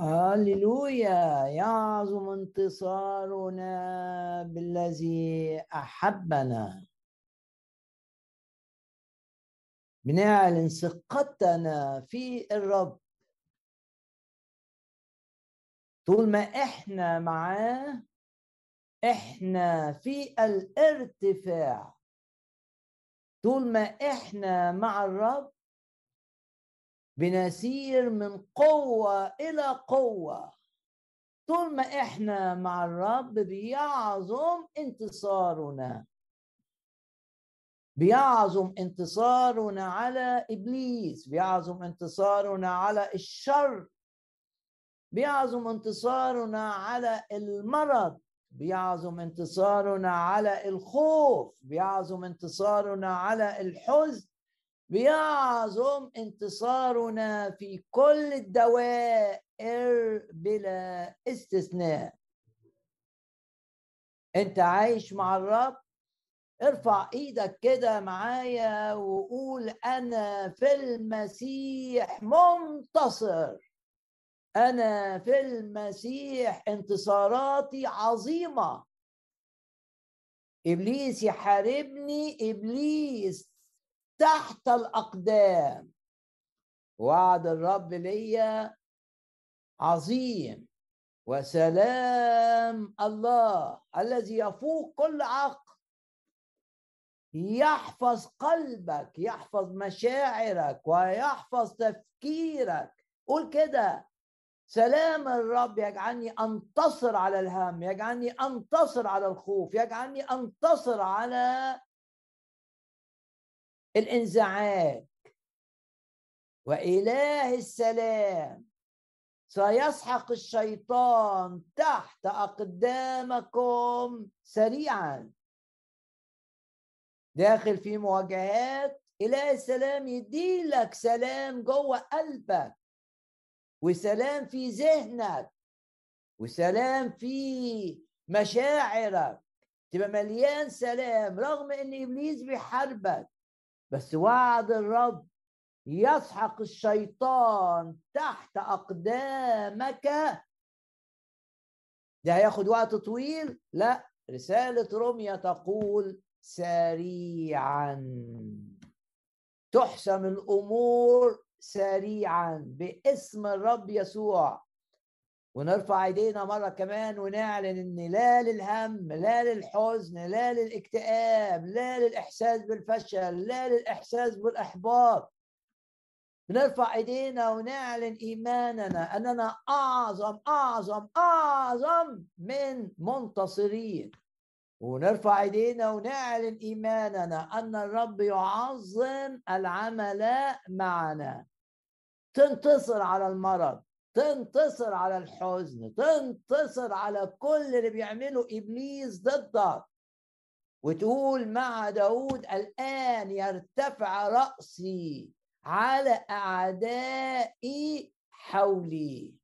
هللويا يعظم انتصارنا بالذي أحبنا. بنعلن ثقتنا في الرب. طول ما إحنا معاه إحنا في الارتفاع. طول ما إحنا مع الرب بنسير من قوة إلى قوة. طول ما إحنا مع الرب بيعظم انتصارنا. بيعظم انتصارنا على إبليس بيعظم انتصارنا على الشر بيعظم انتصارنا على المرض بيعظم انتصارنا على الخوف بيعظم انتصارنا على الحزن. بيعظم انتصارنا في كل الدوائر بلا استثناء. انت عايش مع الرب؟ ارفع إيدك كده معايا وقول أنا في المسيح منتصر. أنا في المسيح انتصاراتي عظيمة. إبليس يحاربني إبليس تحت الأقدام. وعد الرب ليا عظيم وسلام الله الذي يفوق كل عقل. يحفظ قلبك يحفظ مشاعرك ويحفظ تفكيرك. قول كده سلام الرب يجعلني أنتصر على الهم يجعلني أنتصر على الخوف يجعلني أنتصر على الإنزعاج. وإله السلام سيسحق الشيطان تحت أقدامكم سريعا. داخل في مواجهات إله السلام يديلك سلام جوه قلبك وسلام في ذهنك وسلام في مشاعرك. تبقى مليان سلام رغم إن إبليس بيحاربك. بس وعد الرب يسحق الشيطان تحت أقدامك. ده هياخد وقت طويل؟ لا رسالة روميا تقول سريعا. تحسم الأمور سريعا باسم الرب يسوع. ونرفع ايدينا مرة كمان ونعلن إن لا للهم لا للحزن لا للاكتئاب لا للإحساس بالفشل لا للإحساس بالإحباط. نرفع ايدينا ونعلن إيماننا أننا أعظم أعظم أعظم من منتصرين. ونرفع ايدينا ونعلن إيماننا أن الرب يعظم العمل معنا. تنتصر على المرض. تنتصر على الحزن تنتصر على كل اللي بيعمله إبليس ضدك. وتقول مع داود الآن يرتفع رأسي على أعدائي حولي.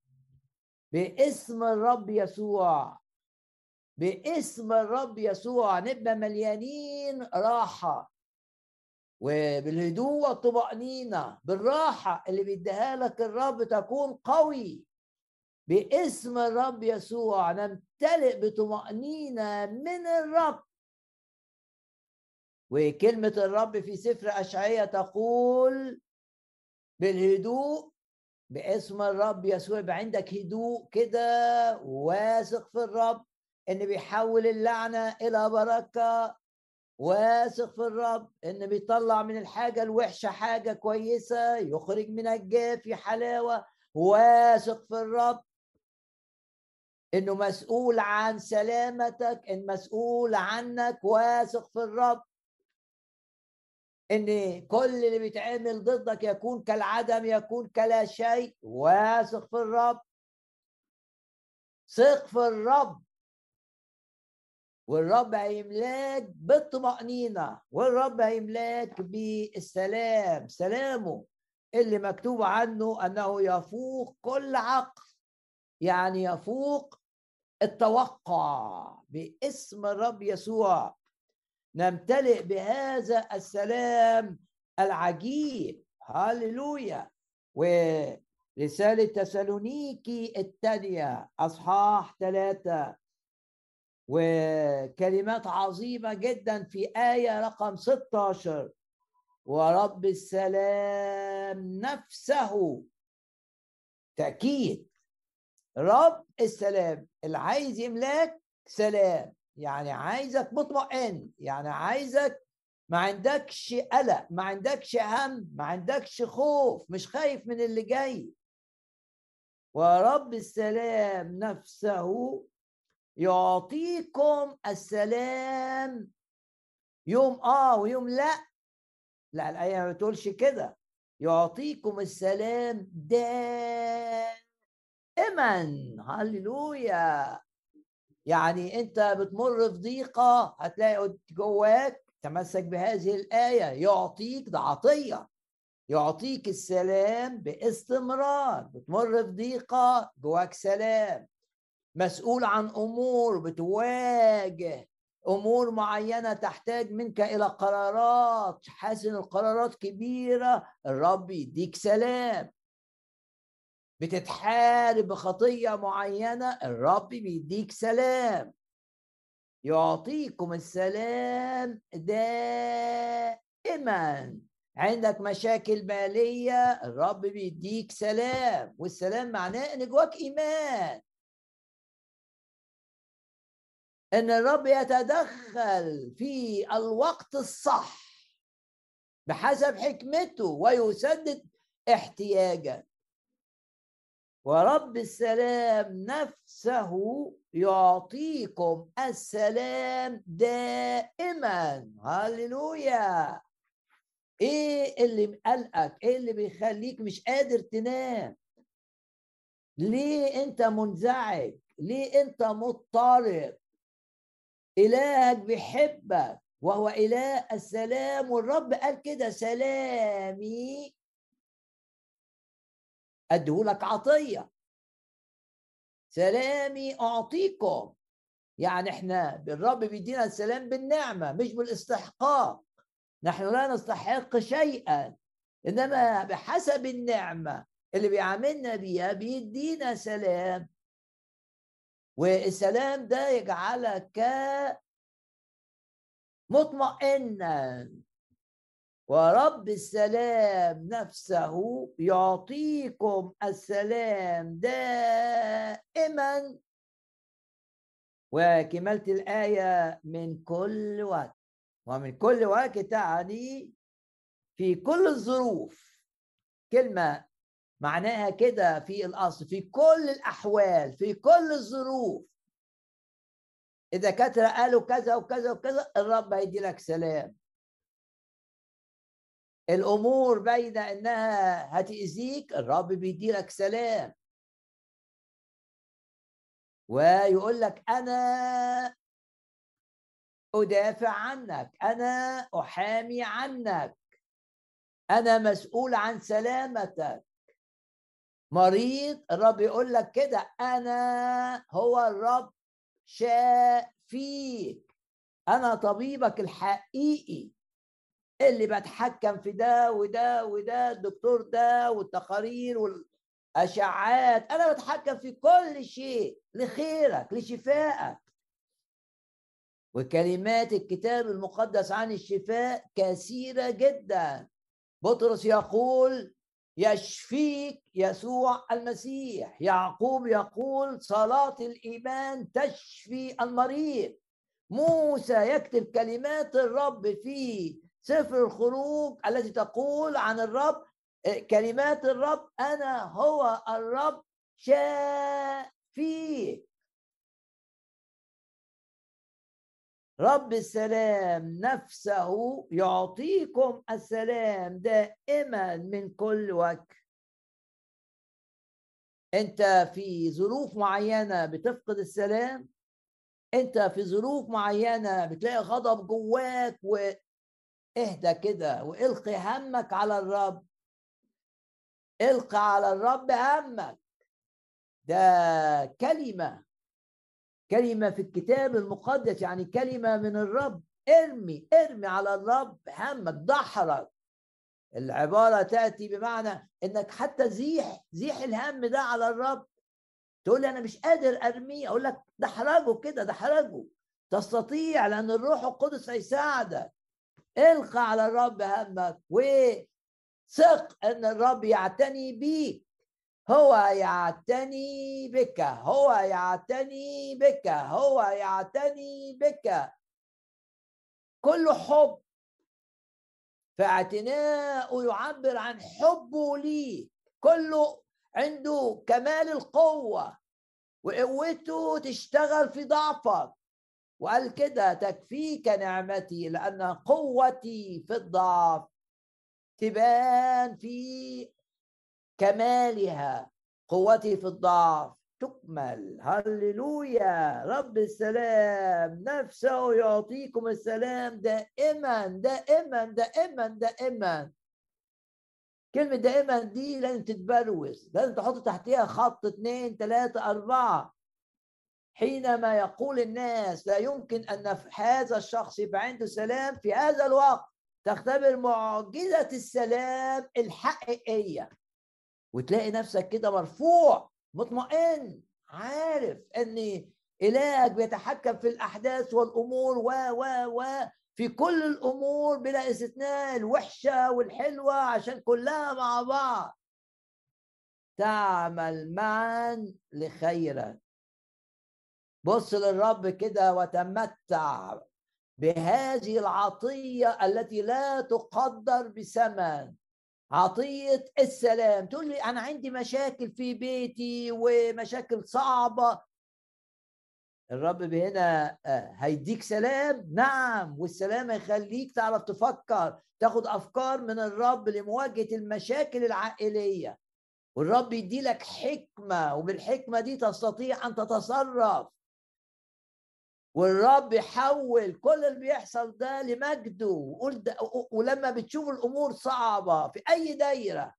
باسم الرب يسوع باسم الرب يسوع نبقى مليانين راحة. وبالهدوء والطمأنينة بالراحة اللي بيديها لك الرب تكون قوي. باسم الرب يسوع نمتلئ بطمأنينة من الرب. وكلمة الرب في سفر أشعية تقول بالهدوء باسم الرب يسوع يبقى عندك هدوء كده واثق في الرب إن بيحول اللعنة إلى بركة. واثق في الرب إن بيطلع من الحاجة الوحشة حاجة كويسة يخرج من الجاف حلاوة. واثق في الرب إنه مسؤول عن سلامتك إن مسؤول عنك. واثق في الرب إن كل اللي بيتعمل ضدك يكون كالعدم يكون كلا شيء. واثق في الرب. ثق في الرب. والرب هيملاك بالطمأنينة والرب هيملاك بالسلام سلامه اللي مكتوب عنه أنه يفوق كل عقل يعني يفوق التوقع باسم الرب يسوع. نمتلئ بهذا السلام العجيب هللويا. رسالة تسالونيكي الثانية أصحاح ثلاثة وكلمات عظيمة جدا في آية رقم 16 ورب السلام نفسه. تأكيد. رب السلام. اللي عايز يملاك سلام. يعني عايزك مطمئن. يعني عايزك ما عندكش قلق ما عندكش هم ما عندكش خوف مش خايف من اللي جاي. ورب السلام نفسه يعطيكم السلام. يوم آه ويوم لأ. لا الآية ما بتقولش كده. يعطيكم السلام دائما. هللويا. يعني أنت بتمر في ضيقة هتلاقي جواك تمسك بهذه الآية. يعطيك ده عطية. يعطيك السلام باستمرار. بتمر في ضيقة جواك سلام. مسؤول عن أمور بتواجه أمور معينة تحتاج منك إلى قرارات حاسن القرارات كبيرة. الرب يديك سلام. بتتحارب بخطية معينة الرب بيديك سلام. يعطيكم السلام دائما. عندك مشاكل مالية الرب بيديك سلام. والسلام معناه إن جواك إيمان. إن الرب يتدخل في الوقت الصح بحسب حكمته ويسدد احتياجك ورب السلام نفسه يعطيكم السلام دائما. هللويا. إيه اللي مقلقك إيه اللي بيخليك مش قادر تنام؟ ليه أنت منزعج؟ ليه أنت مضطرب؟ إلهك بيحبك وهو إله السلام والرب قال كده سلامي. أديهولك عطية. سلامي أعطيكم. يعني إحنا بالرب بيدينا السلام بالنعمة مش بالاستحقاق. نحن لا نستحق شيئا إنما بحسب النعمة اللي بيعاملنا بيها بيدينا سلام. والسلام ده يجعلك مطمئنا. ورب السلام نفسه يعطيكم السلام دائما. وكملت الآية من كل وقت ومن كل وقت تعني في كل الظروف. كلمة معناها كده في الأصل في كل الأحوال في كل الظروف. الدكاتره قالوا كذا وكذا وكذا الرب هيدي لك سلام. الأمور باينه إنها هتأذيك الرب بيدي لك سلام. ويقول لك أنا أدافع عنك أنا أحامي عنك. أنا مسؤول عن سلامتك. مريض الرب يقول لك كده أنا هو الرب شافيك. أنا طبيبك الحقيقي اللي بتحكم في ده وده وده الدكتور ده والتقارير والاشعاعات أنا بتحكم في كل شيء لخيرك لشفائك. وكلمات الكتاب المقدس عن الشفاء كثيرة جدا. بطرس يقول يشفيك يسوع المسيح. يعقوب يقول صلاة الإيمان تشفي المريض. موسى يكتب كلمات الرب في سفر الخروج التي تقول عن الرب كلمات الرب أنا هو الرب شافيك. رب السلام نفسه يعطيكم السلام دائما من كل وجه. انت في ظروف معينة بتفقد السلام. انت في ظروف معينة بتلاقي غضب جواك وإهدى كده والقي همك على الرب. القى على الرب همك. ده كلمة كلمة في الكتاب المقدس يعني كلمة من الرب. ارمي ارمي على الرب همك دحرك العبارة تأتي بمعنى إنك حتى زيح زيح الهم ده على الرب. تقول لي أنا مش قادر أرميه. أقول لك دحرجه كده دحرجه تستطيع لأن الروح القدس هيساعدك. إلقى على الرب همك وثق إن الرب يعتني بيك. هو يعتني بك هو يعتني بك هو يعتني بك. كل حب فاعتناءه يعبر عن حبه لي كله عنده كمال القوة وقوته تشتغل في ضعفك. وقال كده تكفيك نعمتي لأن قوتي في الضعف تبان في كمالها قوتي في الضعف تكمل. هللويا رب السلام. نفسه يعطيكم السلام دائما دائما دائما دائما. كلمة دائما دي لازم تتبروز لازم تحط تحتها خط اثنين ثلاثة أربعة. حينما يقول الناس لا يمكن أن هذا الشخص يبقى عنده سلام في هذا الوقت تختبر معجزة السلام الحقيقية. وتلاقي نفسك كده مرفوع مطمئن عارف إن إلهك بيتحكم في الأحداث والأمور و و و في كل الأمور بلا استثناء الوحشة والحلوة عشان كلها مع بعض. تعمل معا لخيرك بص للرب كده وتمتع بهذه العطية التي لا تقدر بثمن. عطية السلام تقول لي أنا عندي مشاكل في بيتي ومشاكل صعبة. الرب هنا آه، هيديك سلام؟ نعم والسلام هيخليك تعرف تفكر تاخد أفكار من الرب لمواجهة المشاكل العائلية. والرب يدي لك حكمة وبالحكمة دي تستطيع أن تتصرف. والرب يحول كل اللي بيحصل ده لمجده. ولما بتشوف الأمور صعبة في أي دايرة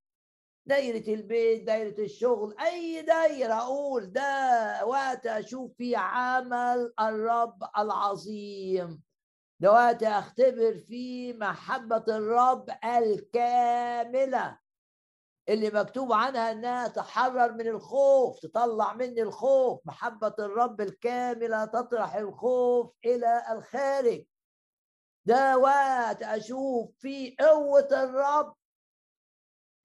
دايرة البيت دايرة الشغل أي دايرة أقول ده وقت أشوف فيه عمل الرب العظيم. ده وقت أختبر فيه محبة الرب الكاملة. اللي مكتوب عنها إنها تحرر من الخوف تطلع مني الخوف. محبة الرب الكاملة تطرح الخوف إلى الخارج. ده وقت أشوف فيه قوة الرب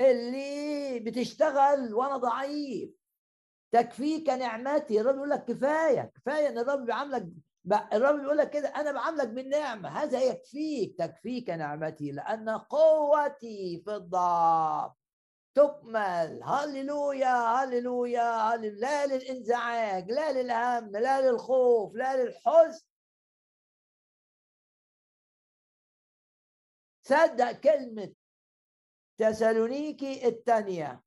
اللي بتشتغل وأنا ضعيف. تكفيك نعمتي. الرب يقول لك كفاية كفاية إن الرب بيعاملك الرب بيقول لك كده أنا بعاملك بالنعمة. هذا يكفيك تكفيك نعمتي لأن قوتي في الضعف. تكمل. هللويا هللويا لا للإنزعاج لا للهم لا للخوف لا للحزن. صدق كلمة تسالونيكي الثانية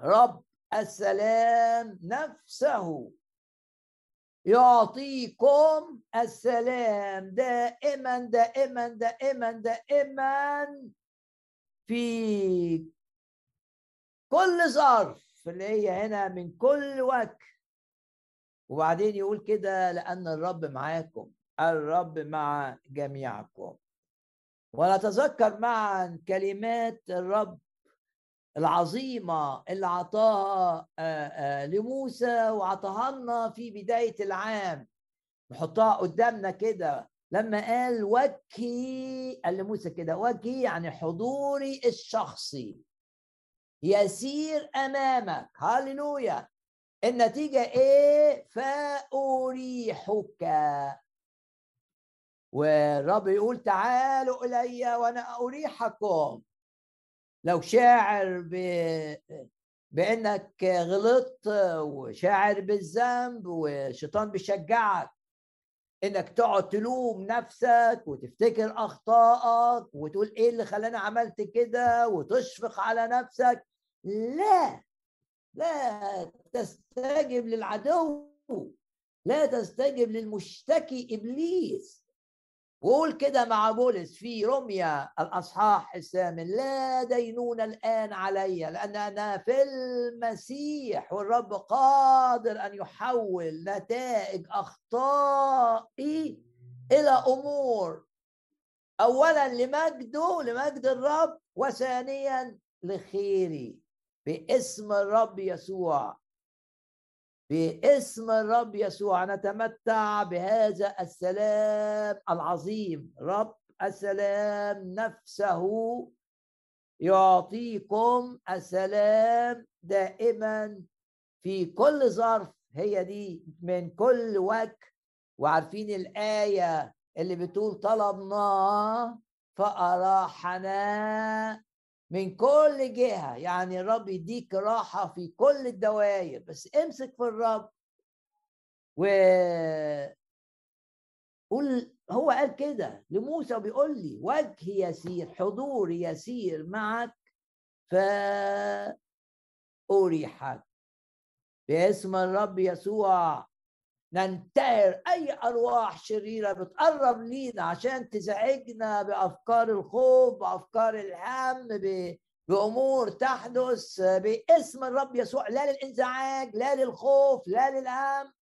رب السلام نفسه يعطيكم السلام دائما دائما دائما دائما في كل ظرف اللي هي هنا من كل وجه. وبعدين يقول كده لأن الرب معاكم الرب مع جميعكم. ونتذكر معا كلمات الرب العظيمة اللي عطاها لموسى وعطاها لنا في بداية العام. نحطها قدامنا كده. لما قال وجهي قال لموسى كده وجهي يعني حضوري الشخصي. يسير أمامك. هللويا النتيجة إيه فأريحك. والرب يقول تعالوا إلي وأنا أريحكم. لو شاعر ب... بأنك غلطت وشاعر بالذنب والشيطان بيشجعك إنك تقعد تلوم نفسك وتفتكر أخطائك وتقول إيه اللي خلاني عملت كده وتشفق على نفسك لا لا تستجب للعدو لا تستجب للمشتكي إبليس. وقول كده مع بولس في رمية الأصحاح الثامن لا دينون الآن علي لأن أنا في المسيح والرب قادر أن يحول نتائج أخطائي إلى أمور. اولا لمجده لمجد الرب وثانيا لخيري. باسم الرب يسوع. باسم الرب يسوع. نتمتع بهذا السلام العظيم. رب السلام نفسه يعطيكم السلام دائما في كل ظرف. هي دي من كل وجه. وعارفين الآية اللي بتقول طلبنا فأراحنا من كل جهة يعني الرب يديك راحة في كل الدوائر بس امسك في الرب و قول هو قال كده لموسى بيقول لي وجه يسير حضور يسير معك فأريحك باسم الرب يسوع. ننتهر أي أرواح شريرة بتقرب لينا عشان تزعجنا بأفكار الخوف بأفكار الهم بأمور تحدث باسم الرب يسوع لا للإنزعاج لا للخوف لا للهم.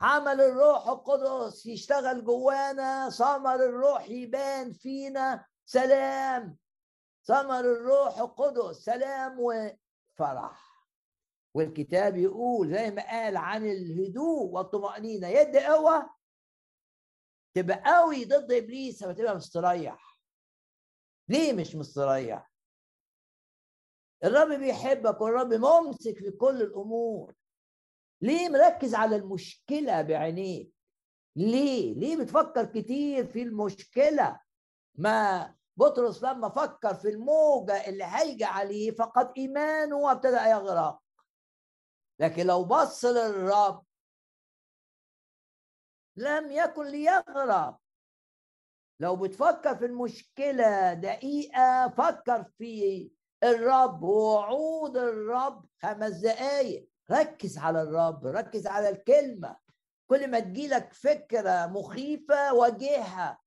عمل الروح القدس يشتغل جوانا ثمر الروح يبان فينا. سلام. ثمر الروح القدس سلام وفرح. والكتاب يقول زي ما قال عن الهدوء والطمأنينة. يد قوة؟ تبقى قوي ضد إبليس لما تبقى مستريح. ليه مش مستريح؟ الرب بيحبك والرب ممسك في كل الأمور. ليه مركز على المشكلة بعينيك؟ ليه؟ ليه بتفكر كتير في المشكلة؟ ما بطرس لما فكر في الموجة اللي هيجي عليه فقد إيمانه وابتدى يغرق. لكن لو بص للرب لم يكن ليغرق لو بتفكر في المشكلة دقيقة فكر في الرب ووعود الرب خمس دقايق. ركز على الرب ركز على الكلمة. كل ما تجيلك فكرة مخيفة واجهها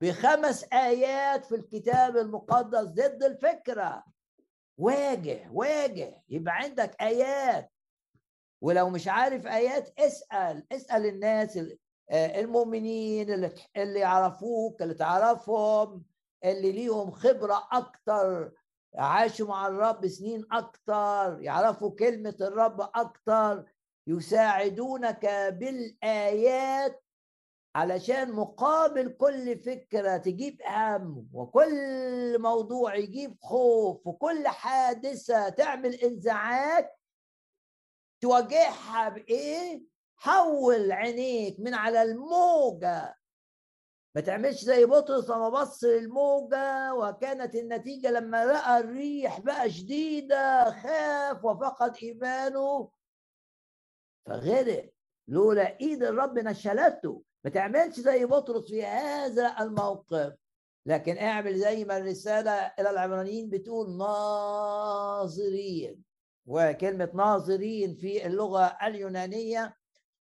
بخمس آيات في الكتاب المقدس ضد الفكرة. واجه واجه. يبقى عندك آيات. ولو مش عارف آيات اسأل اسأل الناس آه، المؤمنين اللي اللي يعرفوك اللي تعرفهم اللي ليهم خبرة أكتر عاشوا مع الرب سنين أكتر يعرفوا كلمة الرب أكتر يساعدونك بالآيات علشان مقابل كل فكرة تجيب هم وكل موضوع يجيب خوف وكل حادثة تعمل إنزعاج تواجهها بإيه؟ حول عينيك من على الموجة. ما تعملش زي بطرس لما بص للموجة وكانت النتيجة لما لقى الريح بقى شديدة خاف وفقد إيمانه. فغرق. لولا إيد الرب نشلته. ما تعملش زي بطرس في هذا الموقف. لكن اعمل زي ما الرسالة إلى العبرانيين بتقول ناظرين. وكلمة ناظرين في اللغة اليونانية.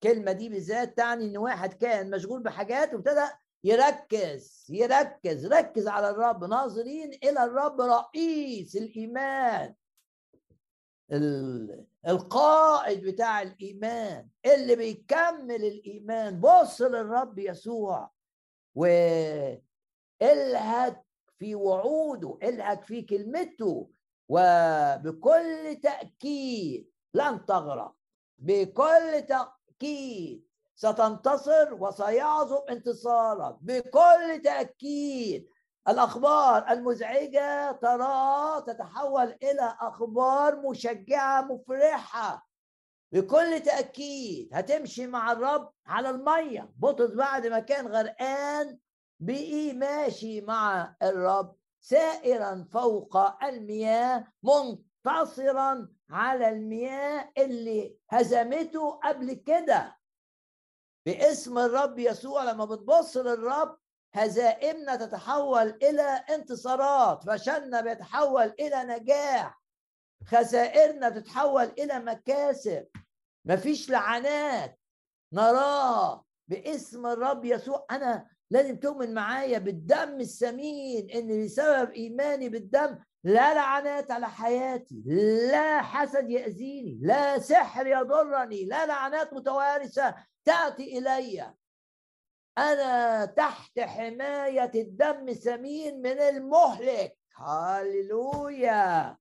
كلمة دي بالذات تعني إن واحد كان مشغول بحاجات وابتدى يركز يركز ركز على الرب. ناظرين إلى الرب رئيس الإيمان. القائد بتاع الإيمان اللي بيكمل الإيمان. بص للرب يسوع. والهك في وعوده الهك في كلمته. وبكل تأكيد لن تغرق. بكل تأكيد ستنتصر وسيعظم انتصارك بكل تأكيد الأخبار المزعجة ترى تتحول إلى أخبار مشجعة مفرحة. بكل تأكيد هتمشي مع الرب على المية. بطرس بعد ما كان غرقان بقي ماشي مع الرب. سائرا فوق المياه منتصرا على المياه اللي هزمته قبل كده. باسم الرب يسوع لما بتبص للرب هزائمنا تتحول إلى انتصارات فشلنا بيتحول إلى نجاح خسائرنا بتتحول إلى مكاسب. مفيش لعنات نراه باسم الرب يسوع. أنا لازم تؤمن معايا بالدم الثمين إن بسبب إيماني بالدم لا لعنات على حياتي لا حسد يأذيني لا سحر يضرني لا لعنات متوارثة تأتي إلي. أنا تحت حماية الدم سمين من المهلك. هللويا.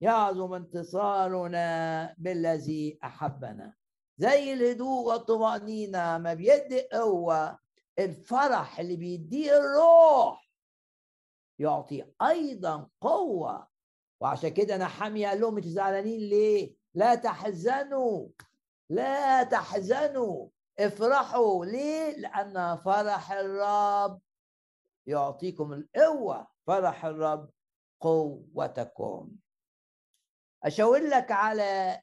يعظم انتصارنا بالذي أحبنا. زي الهدوء والطمأنينة ما بيدي قوة الفرح اللي بيديه الروح يعطي أيضا قوة. وعشان كده أنا حامي قال لهم أنتوا زعلانين ليه؟ لا تحزنوا لا تحزنوا افرحوا. ليه؟ لأن فرح الرب يعطيكم القوة. فرح الرب قوتكم. أشاور لك على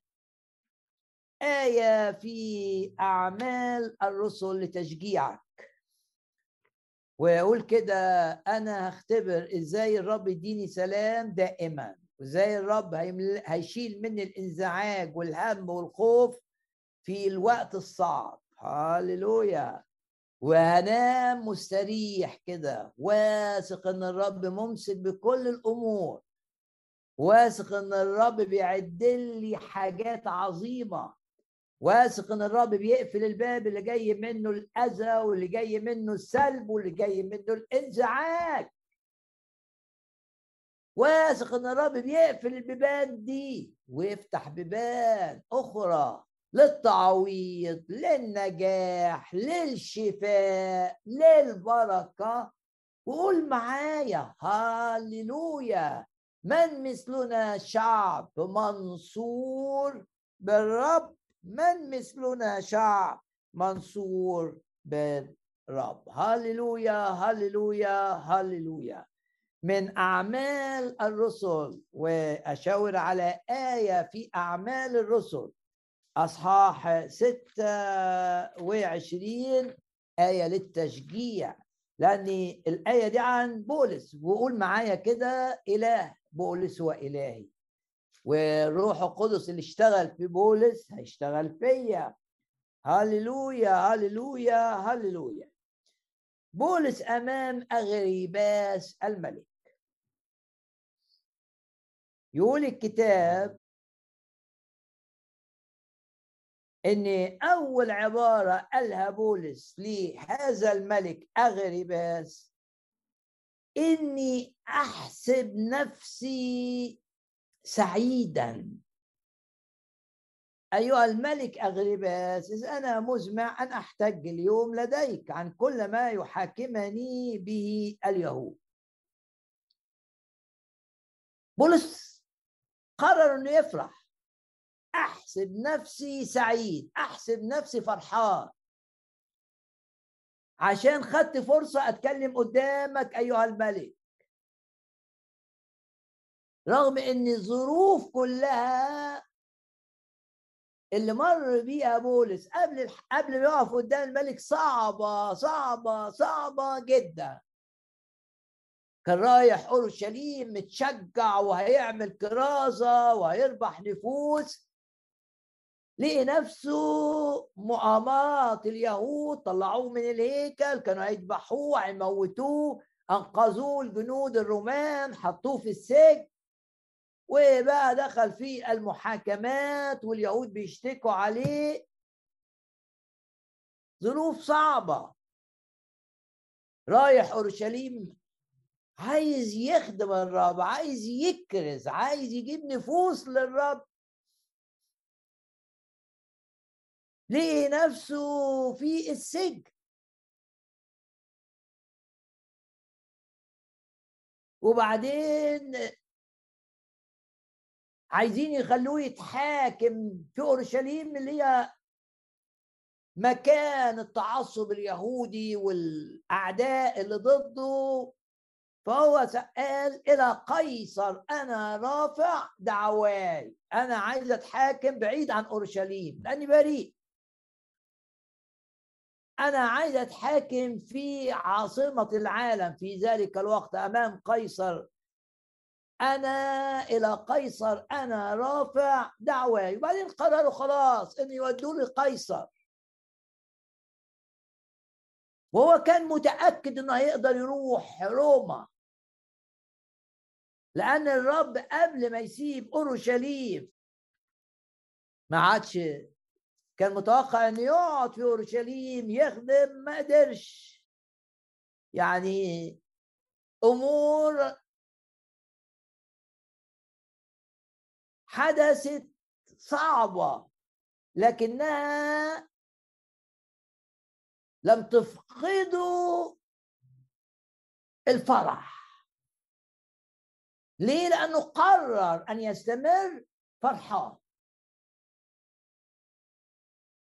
آية في أعمال الرسل لتشجيعك. ويقول كده أنا هختبر إزاي الرب يديني سلام دائما وإزاي الرب هيشيل مني الإنزعاج والهم والخوف في الوقت الصعب. هاليلويا وهنام مستريح كده واثق إن الرب ممسك بكل الأمور واثق إن الرب بيعد لي حاجات عظيمة. واثق إن الرب بيقفل الباب اللي جاي منه الأذى واللي جاي منه السلب واللي جاي منه الإنزعاج. واثق إن الرب بيقفل البيبان دي ويفتح بيبان أخرى للتعويض للنجاح للشفاء للبركة. وقول معايا هاليلويا من مثلنا شعب منصور بالرب؟ من مثلنا شعب منصور بالرب هاليلويا هاليلويا هاليلويا من أعمال الرسل وأشاور على آية في أعمال الرسل. أصحاح 26 آية للتشجيع. لأن الآية دي عن بولس وقول معايا كده إله بولس وإلهي. والروح القدس اللي اشتغل في بولس هيشتغل فيا. هللويا هللويا هللويا. بولس أمام أغريباس الملك. يقول الكتاب إن أول عبارة قالها بولس لهذا الملك اغرباس إني أحسب نفسي سعيدا. أيها الملك اغرباس اذ أنا مزمع أن أحتج اليوم لديك عن كل ما يحاكمني به اليهود. بولس قرر انه يفرح. أحسب نفسي سعيد أحسب نفسي فرحان. عشان خدت فرصة أتكلم قدامك أيها الملك. رغم إن الظروف كلها اللي مر بيها بولس قبل قبل ما يقف قدام الملك صعبة صعبة صعبة جدا. كان رايح أورشليم متشجع وهيعمل كرازة وهيربح نفوس. لقي نفسه مؤامرات اليهود طلعوه من الهيكل كانوا هيذبحوه هيموتوه أنقذوه الجنود الرومان حطوه في السجن. وبقى دخل في المحاكمات واليهود بيشتكوا عليه. ظروف صعبة. رايح أورشليم عايز يخدم الرب عايز يكرز عايز يجيب نفوس للرب. لقي نفسه في السجن. وبعدين عايزين يخلوه يتحاكم في أورشليم اللي هي مكان التعصب اليهودي والأعداء اللي ضده. فهو قال إلى قيصر أنا رافع دعواي أنا عايز أتحاكم بعيد عن أورشليم لأني بريء. أنا عايز أتحاكم في عاصمة العالم في ذلك الوقت أمام قيصر أنا إلى قيصر أنا رافع دعوة. وبعدين قرروا خلاص إن يودوا لي قيصر وهو كان متأكد إنه هيقدر يروح روما. لأن الرب قبل ما يسيب أورشليم ما عادش كان متوقع إنه يقعد في أورشليم يخدم ما قدرش. يعني أمور حدثت صعبة لكنها لم تفقدوا الفرح. ليه؟ لأنه قرر أن يستمر فرحان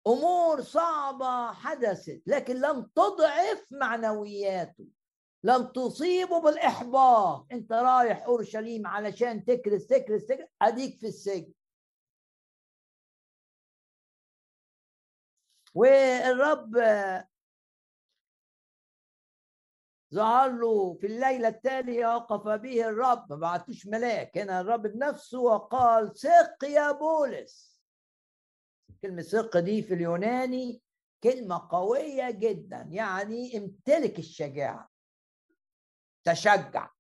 أمور صعبة حدثت لكن لم تضعف معنوياته. لم تصيبه بالإحباط. أنت رايح أورشليم علشان تكرس تكرس تكرس. أديك في السجن. والرب ظهر له في الليلة التالية وقف به الرب. ما بعتوش ملاك هنا الرب بنفسه وقال ثق يا بولس. كلمة ثق دي في اليوناني كلمة قوية جدا يعني امتلك الشجاعة. تشجع.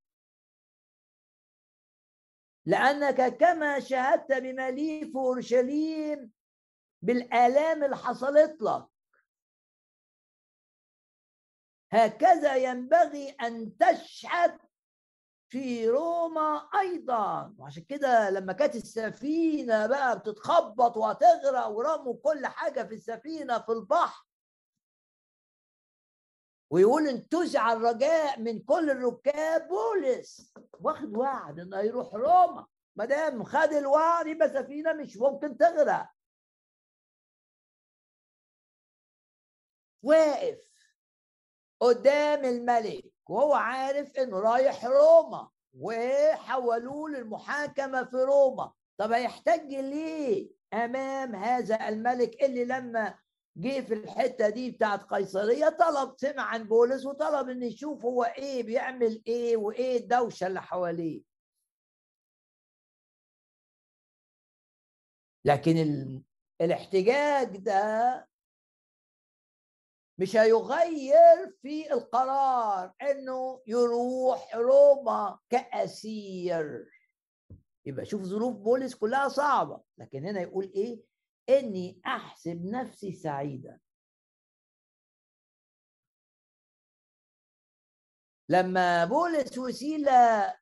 لأنك كما شهدت بما لي في أورشليم بالآلام اللي حصلت لك. هكذا ينبغي أن تشهد في روما أيضا. وعشان كده لما كانت السفينة بقى بتتخبط وهتغرق ورموا كل حاجة في السفينة في البحر ويقول انتزع الرجاء من كل الركاب بولس. واخد وعد إنه يروح روما. ما دام خد الوعد يبقى سفينة مش ممكن تغرق. واقف قدام الملك. وهو عارف إنه رايح روما. وحولوه للمحاكمة في روما. طب هيحتاج ليه أمام هذا الملك اللي لما جه في الحتة دي بتاعت قيصرية طلب سمع عن بولس وطلب إن يشوف هو إيه بيعمل إيه وإيه الدوشة اللي حواليه. لكن الاحتجاج ده مش هيغير في القرار إنه يروح روما كأسير. يبقى شوف ظروف بولس كلها صعبة. لكن هنا يقول إيه؟ إني أحسب نفسي سعيدا. لما بولس وسيلة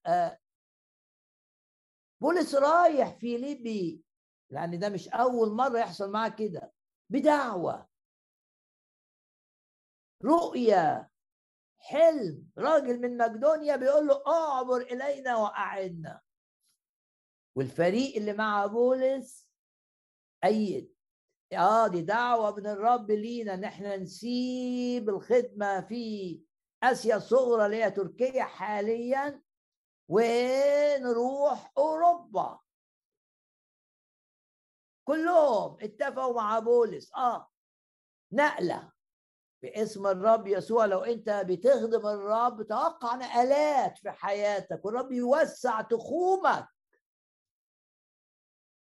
آه، بولس رايح في ليبي لأن ده مش أول مرة يحصل معاه كده بدعوة رؤية حلم. راجل من مقدونيا بيقول له أعبر إلينا وأعدنا. والفريق اللي مع بولس ايد آه دي دعوة من الرب لينا إن إحنا نسيب الخدمة في آسيا الصغرى اللي هي تركيا حاليا ونروح أوروبا. كلهم اتفقوا مع بولس. آه نقلة باسم الرب يسوع. لو أنت بتخدم الرب توقع نقلات في حياتك والرب يوسع تخومك.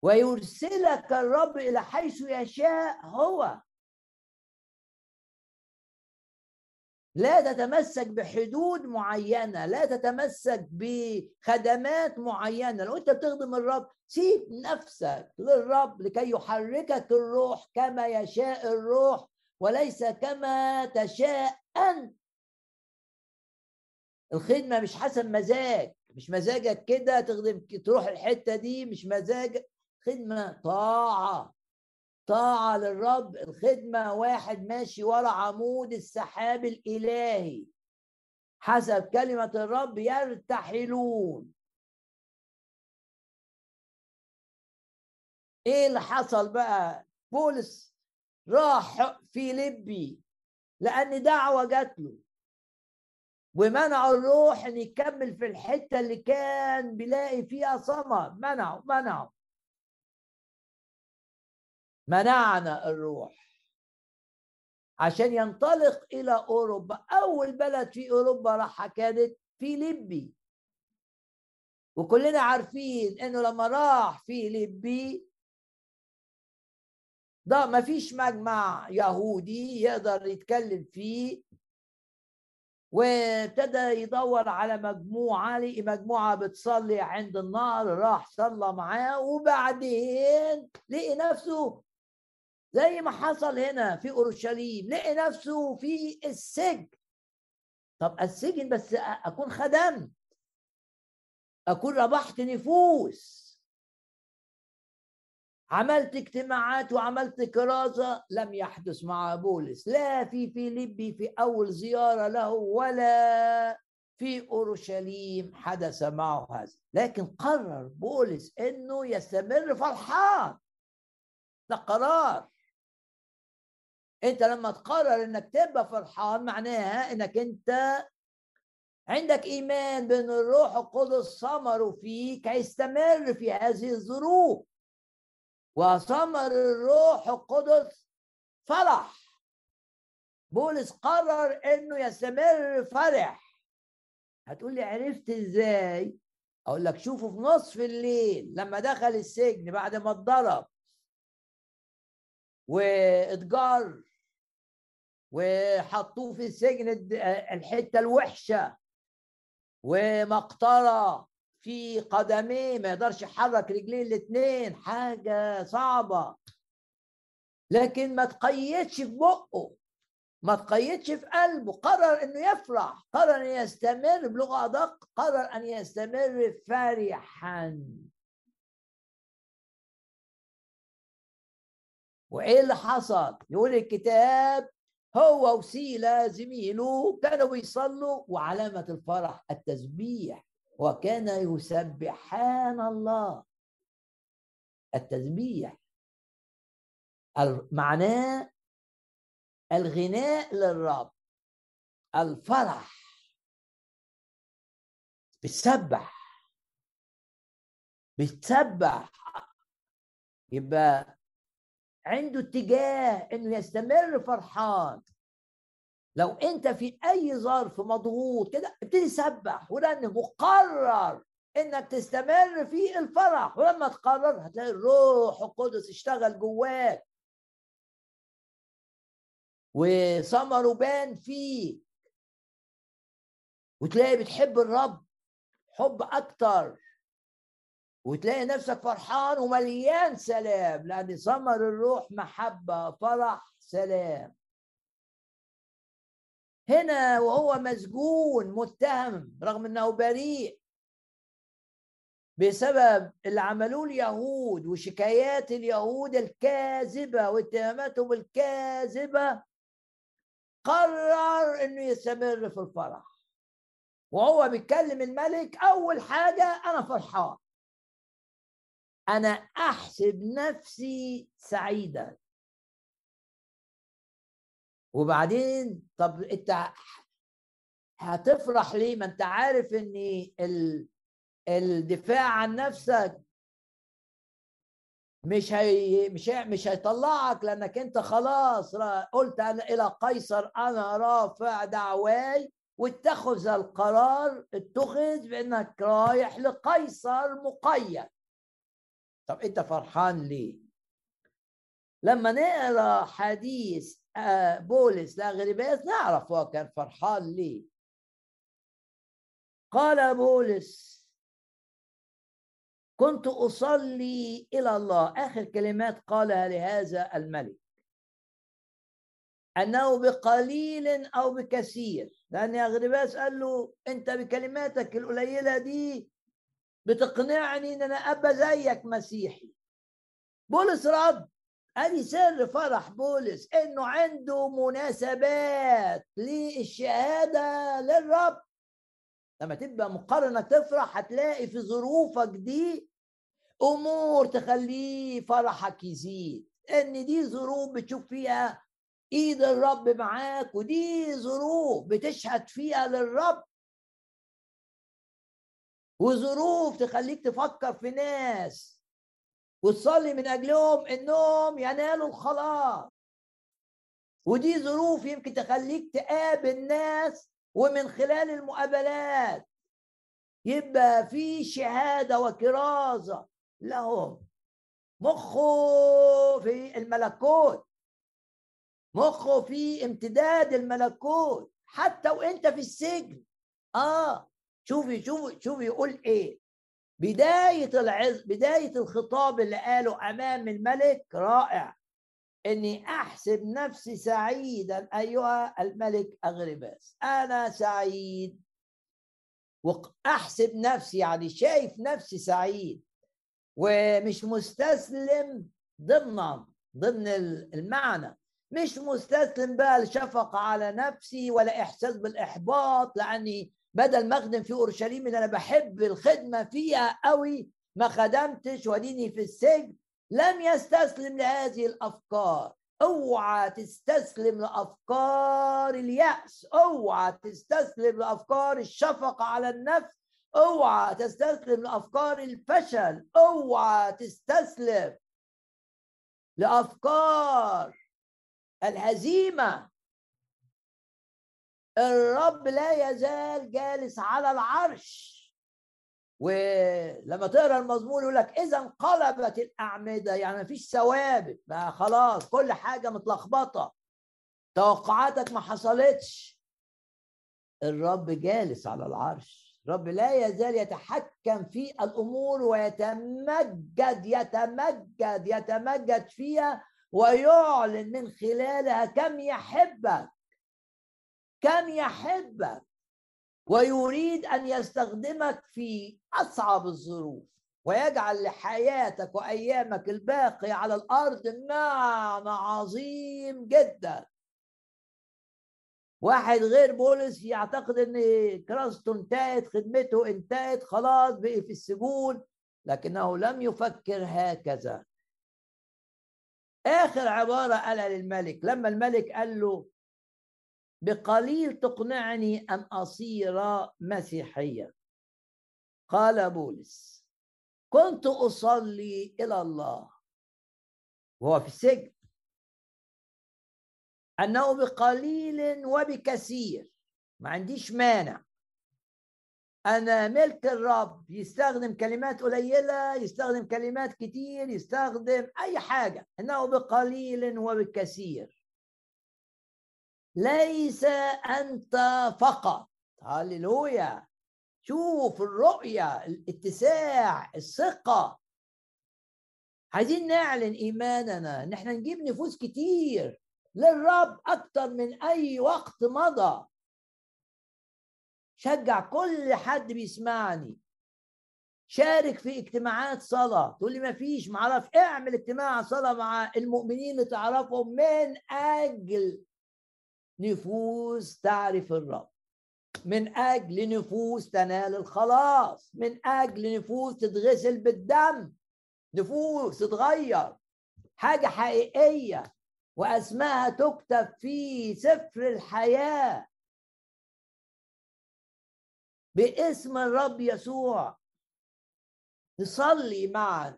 ويرسلك الرب إلى حيث يشاء هو. لا تتمسك بحدود معينة لا تتمسك بخدمات معينة. لو أنت بتخدم الرب سيب نفسك للرب لكي يحركك الروح كما يشاء الروح وليس كما تشاء أنت. الخدمة مش حسب مزاج مش مزاجك كده تخدم تروح الحتة دي مش مزاجك خدمة طاعة. طاعة للرب الخدمة واحد ماشي ورا عمود السحاب الإلهي. حسب كلمة الرب يرتحلون. إيه اللي حصل بقى؟ بولس راح في لبي لأن دعوة جات له. ومنعوا الروح إن يكمل في الحتة اللي كان بيلاقي فيها ثمر منعوا منعوا. منعنا الروح. عشان ينطلق إلى أوروبا. أول بلد في أوروبا راحها كانت في ليبي. وكلنا عارفين إنه لما راح في ليبي ده ما فيش مجمع يهودي يقدر يتكلم فيه. وابتدى يدور على مجموعة لقي مجموعة بتصلي عند النهر راح صلى معاه. وبعدين لقي نفسه زي ما حصل هنا في أورشليم لقي نفسه في السجن. طب السجن بس أكون خدمت أكون ربحت نفوس. عملت اجتماعات وعملت كرازة لم يحدث مع بولس. لا في فيليبي في أول زيارة له ولا في أورشليم حدث معه هذا. لكن قرر بولس أنه يستمر فرحان ده قرار. انت لما تقرر انك تبقى فرحان معناها انك انت عندك إيمان بأن الروح القدس ثمره فيك هيستمر في هذه الظروف. وثمر الروح القدس فرح. بولس قرر إنه يستمر فرح. هتقول لي عرفت إزاي؟ أقول لك شوفوا في نصف الليل لما دخل السجن بعد ما اتضرب واتجر وحطوه في السجن الحتة الوحشة. ومقطرة في قدميه ما يقدرش يحرك رجليه الاثنين حاجة صعبة. لكن ما تقيدش في بقه ما تقيدش في قلبه. قرر إنه يفرح قرر ان يستمر بلغة أدق قرر أن يستمر فرحا. وإيه اللي حصل؟ يقول الكتاب هو وسيلة زميله كانوا بيصلوا وعلامة الفرح التسبيح وكان يسبحان الله. التسبيح. معناه الغناء للرب. الفرح. بتسبح. بتسبح. يبقى عنده اتجاه إنه يستمر فرحان. لو أنت في أي ظرف مضغوط كده ابتدي سبح ورنم وقرر إنك تستمر في الفرح. ولما تقرر هتلاقي الروح القدس اشتغل جواك. وثمره بان فيك. وتلاقي بتحب الرب حب أكتر. وتلاقي نفسك فرحان ومليان سلام لأن ثمر الروح محبة فرح سلام. هنا وهو مسجون متهم رغم إنه بريء. بسبب اللي عملوه اليهود وشكايات اليهود الكاذبة واتهاماتهم الكاذبة قرر إنه يستمر في الفرح. وهو بيتكلم الملك أول حاجة أنا فرحان. أنا أحسب نفسي سعيدا. وبعدين طب أنت هتفرح ليه؟ ما أنت عارف إن الدفاع عن نفسك مش هي مش هي مش هيطلعك لأنك أنت خلاص قلت أنا إلى قيصر أنا رافع دعواي واتخذ القرار اتخذ بأنك رايح لقيصر مقيد. طب انت فرحان ليه؟ لما نقرأ حديث آه، بولس لاغرباس نعرف هو كان فرحان ليه. قال بولس كنت أصلي إلى الله. آخر كلمات قالها لهذا الملك. أنه بقليل أو بكثير. لأن اغرباس قال له أنت بكلماتك القليلة دي بتقنعني إن أنا أبقى زيك مسيحي. بولس رد. ادي سر فرح بولس إنه عنده مناسبات للشهادة للرب. لما تبقى مقرر انك تفرح هتلاقي في ظروفك دي أمور تخليه فرحك يزيد. إن دي ظروف بتشوف فيها إيد الرب معاك ودي ظروف بتشهد فيها للرب. وظروف تخليك تفكر في ناس وتصلي من أجلهم إنهم ينالوا الخلاص. ودي ظروف يمكن تخليك تقابل ناس ومن خلال المقابلات يبقى في شهادة وكرازة لهم. مخه في الملكوت. مخه في امتداد الملكوت. حتى وإنت في السجن. آه. شوفي شوفي شوفي يقول إيه؟ بداية العز بداية الخطاب اللي قاله أمام الملك رائع إني أحسب نفسي سعيدا أيها الملك اغرباس أنا سعيد. واحسب نفسي يعني شايف نفسي سعيد. ومش مستسلم ضمن ضمن المعنى. مش مستسلم بقى لشفقة على نفسي ولا إحساس بالإحباط لأني بدل ما أخدم في أورشليم اللي أنا بحب الخدمة فيها قوي. ما خدمتش وديني في السجن. لم يستسلم لهذه الأفكار. أوعى تستسلم لأفكار اليأس. أوعى تستسلم لأفكار الشفقة على النفس. أوعى تستسلم لأفكار الفشل. أوعى تستسلم لأفكار الهزيمة. الرب لا يزال جالس على العرش. ولما تقرأ المزمور يقول لك إذا انقلبت الأعمدة يعني ما فيش ثوابت بقى خلاص كل حاجة متلخبطة. توقعاتك ما حصلتش. الرب جالس على العرش. الرب لا يزال يتحكم في الأمور ويتمجد يتمجد يتمجد فيها ويعلن من خلالها كم يحبك. كم يحبك ويريد أن يستخدمك في أصعب الظروف ويجعل لحياتك وأيامك الباقية على الأرض معنى عظيم جدا. واحد غير بولس يعتقد إن كراسته انتهت خدمته انتهت خلاص بقي في السجون لكنه لم يفكر هكذا. آخر عبارة قالها للملك لما الملك قال له بقليل تقنعني أن أصير مسيحيا. قال بولس كنت أصلي إلى الله. وهو في السجن. أنه بقليل وبكثير. ما عنديش مانع. أنا ملك الرب. يستخدم كلمات قليلة يستخدم كلمات كتير يستخدم أي حاجة. أنه بقليل وبكثير. ليس أنت فقط. هللويا. شوف الرؤية الاتساع الثقة. عايزين نعلن إيماننا. إن إحنا نجيب نفوس كتير. للرب أكتر من أي وقت مضى. شجع كل حد بيسمعني. شارك في اجتماعات صلاة. تقول لي ما فيش معرف اعمل اجتماع صلاة مع المؤمنين اللي تعرفهم من أجل نفوس تعرف الرب. من أجل نفوس تنال الخلاص. من أجل نفوس تتغسل بالدم. نفوس تتغير. حاجة حقيقية واسمها تكتب في سفر الحياة. باسم الرب يسوع. تصلي معا.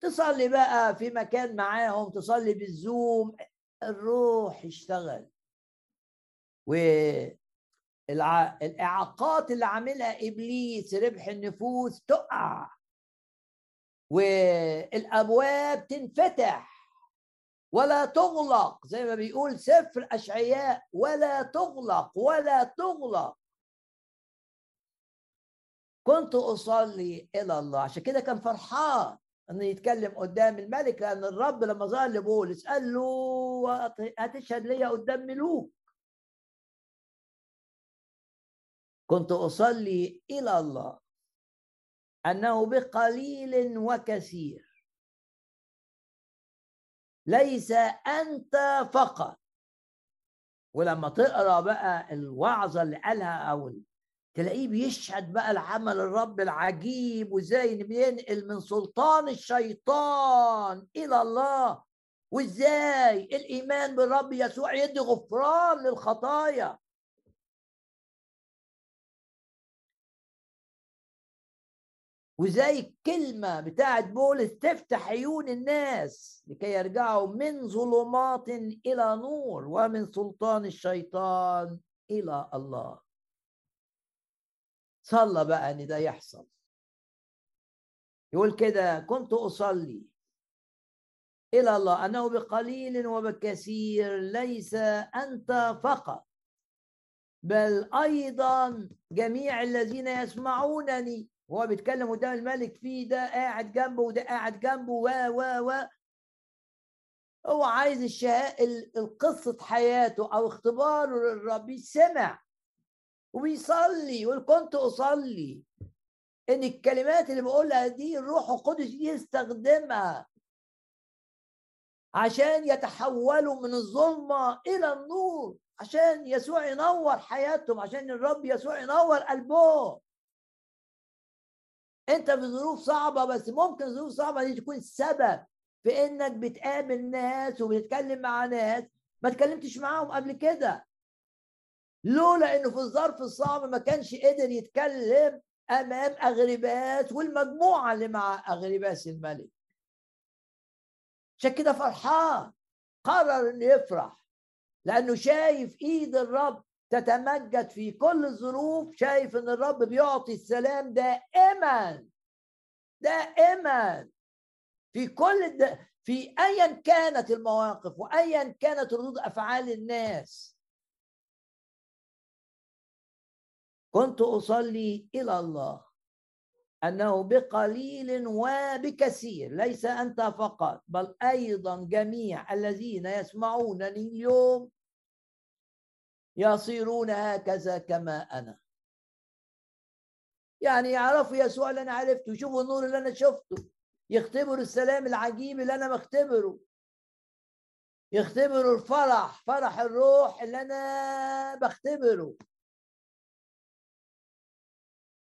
تصلي بقى في مكان معاهم. تصلي بالزوم. الروح يشتغل والاعاقات اللي عاملها إبليس ربح النفوس تقع. والأبواب تنفتح. ولا تغلق. زي ما بيقول سفر أشعياء ولا تغلق ولا تغلق. كنت أصلي إلى الله. عشان كده كان فرحان انه يتكلم قدام الملك لأن الرب لما ظهر لبولس قال له هتشهد ليا قدام ملوك. كنت أصلي إلى الله. أنه بقليل وكثير. ليس أنت فقط. ولما تقرأ بقى الوعظه اللي قالها أو تلاقيه بيشهد بقى العمل الرب العجيب وإزاي بينقل من سلطان الشيطان إلى الله. وإزاي الإيمان بالرب يسوع يدي غفران للخطايا. وزي الكلمة بتاعت بولس تفتح عيون الناس لكي يرجعوا من ظلمات إلى نور ومن سلطان الشيطان إلى الله. صلى بقى إن ده يحصل. يقول كده كنت أصلي إلى الله. أنه بقليل وبكثير ليس أنت فقط بل أيضا جميع الذين يسمعونني. هو بيتكلم قدام الملك في ده قاعد جنبه وده قاعد جنبه و و و. هو عايز الشهاء القصة حياته أو اختباره للرب يسمع وبيصلي يقول كنت أصلي. إن الكلمات اللي بقولها دي الروح القدس يستخدمها عشان يتحولوا من الظلمة إلى النور عشان يسوع ينور حياتهم عشان الرب يسوع ينور قلبهم. انت في ظروف صعبة بس ممكن ظروف صعبة دي تكون السبب في انك بتقابل ناس وبتتكلم مع ناس ما تكلمتش معاهم قبل كده. لولا إنه في الظرف الصعب ما كانش قدر يتكلم أمام اغرباس والمجموعة اللي مع اغرباس الملك. عشان كده فرحان قرر إنه يفرح لأنه شايف إيد الرب تتمجد في كل الظروف شايف إن الرب بيعطي السلام دائما دائما في كل الد... في ايا كانت المواقف وايا كانت ردود أفعال الناس. كنت أصلي إلى الله أنه بقليل وبكثير ليس أنت فقط بل أيضا جميع الذين يسمعونني اليوم يصيرون هكذا كما أنا. يعني يعرفوا يسوع اللي أنا عرفته يشوفوا النور اللي أنا شفته يختبروا السلام العجيب اللي أنا بختبره يختبروا الفرح فرح الروح اللي أنا بختبره.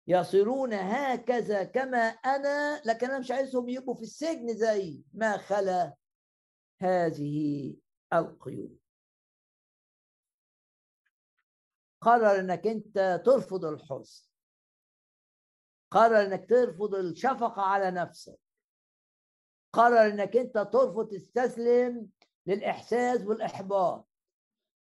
يصيرون هكذا كما أنا لكن أنا مش عايزهم يبقوا في السجن زي ما خلا هذه القيود. قرر إنك أنت ترفض الحزن. قرر إنك ترفض الشفقة على نفسك. قرر إنك أنت ترفض تستسلم للإحساس والإحباط.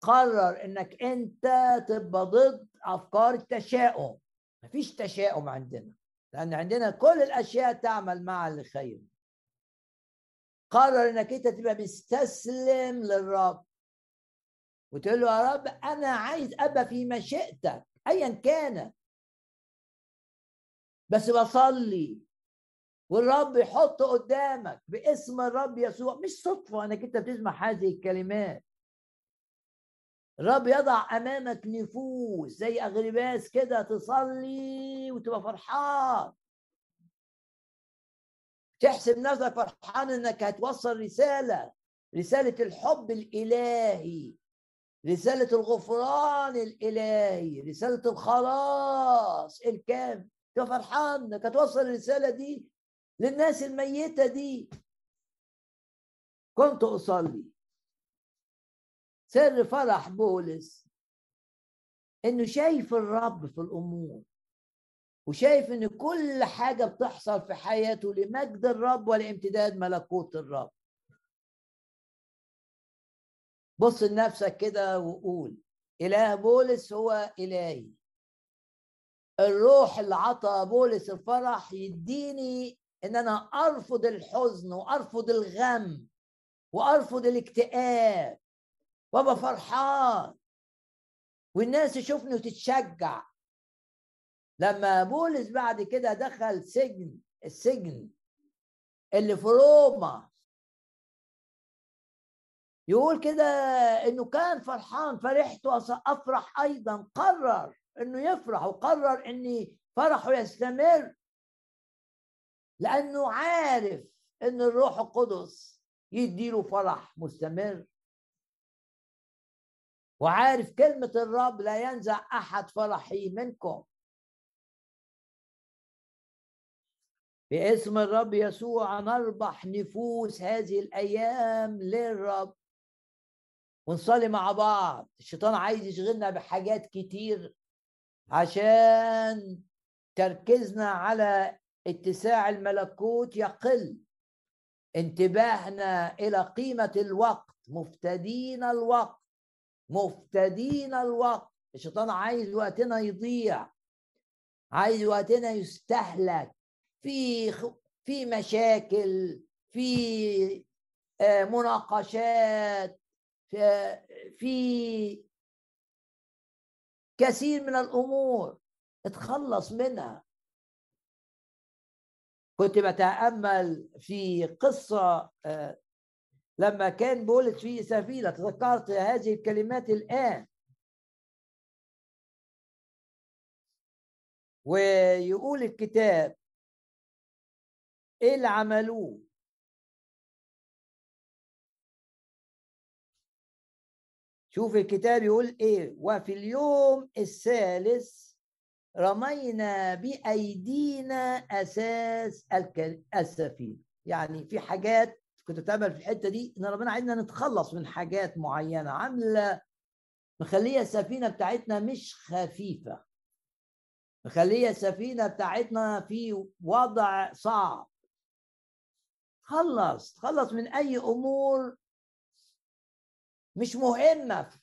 قرر إنك أنت تبقى ضد أفكار التشاؤم. مفيش تشاؤم عندنا لأن عندنا كل الأشياء تعمل معا لخير قرر إنك أنت تبقى مستسلم للرب. وتقول له يا رب أنا عايز أبقى في مشيئتك ايا كانت بس بصلي والرب يحط قدامك باسم الرب يسوع. مش صدفة إنك أنت بتسمع هذه الكلمات. الرب يضع أمامك نفوس زي اغرباس كده تصلي وتبقى فرحان. تحسب نفسك فرحان إنك هتوصل رسالة رسالة الحب الإلهي. رسالة الغفران الإلهي رسالة الخلاص الكامل. تبقى فرحان انك هتوصل الرسالة دي للناس الميتة دي. كنت أصلي. سر فرح بولس إنه شايف الرب في الأمور وشايف إن كل حاجة بتحصل في حياته لمجد الرب ولامتداد ملكوت الرب. بص لنفسك كده وقول. إله بولس هو إلهي. الروح اللي عطى بولس الفرح يديني إن أنا أرفض الحزن وأرفض الغم وأرفض الاكتئاب وأبقى فرحان. والناس تشوفني وتتشجع. لما بولس بعد كده دخل سجن السجن اللي في روما يقول كده إنه كان فرحان فرحت افرح أيضا قرر إنه يفرح وقرر ان فرحه يستمر. لأنه عارف إن الروح القدس يديله فرح مستمر. وعارف كلمة الرب لا ينزع أحد فرحي منكم. باسم الرب يسوع نربح نفوس هذه الأيام للرب. ونصلي مع بعض. الشيطان عايز يشغلنا بحاجات كتير عشان تركيزنا على اتساع الملكوت يقل. انتباهنا إلى قيمة الوقت مفتدين الوقت مفتدين الوقت. الشيطان عايز وقتنا يضيع عايز وقتنا يستهلك. في في مشاكل في آه، مناقشات في كثير من الأمور اتخلص منها. كنت بتأمل في قصة آه، لما كان بولد في سفينة تذكرت هذه الكلمات الآن. ويقول الكتاب إيه اللي عملوه؟ شوف الكتاب يقول إيه؟ وفي اليوم الثالث رمينا بأيدينا أساس السفينة. يعني في حاجات كنت تعمل في الحتة دي إن ربنا عايزنا نتخلص من حاجات معينة. عاملة مخلية السفينة بتاعتنا مش خفيفة. مخلية السفينة بتاعتنا في وضع صعب. خلص خلص من أي أمور مش مهمة.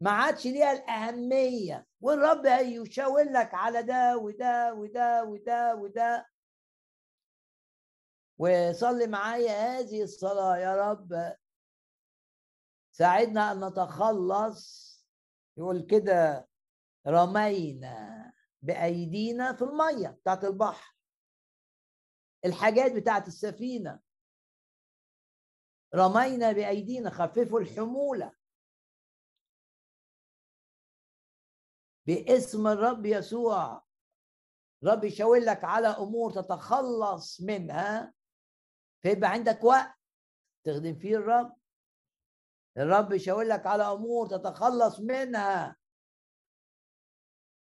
ما عادش ليها الأهمية. والرب هيشاور لك على ده وده وده وده وده. وصلي معايا هذه الصلاة يا رب. ساعدنا أن نتخلص. يقول كده رمينا بأيدينا في المية بتاعت البحر. الحاجات بتاعت السفينة. رمينا بأيدينا خففوا الحمولة. باسم الرب يسوع. رب يشاور لك على أمور تتخلص منها. فيبقى عندك وقت تخدم فيه الرب. الرب يشاور لك على أمور تتخلص منها.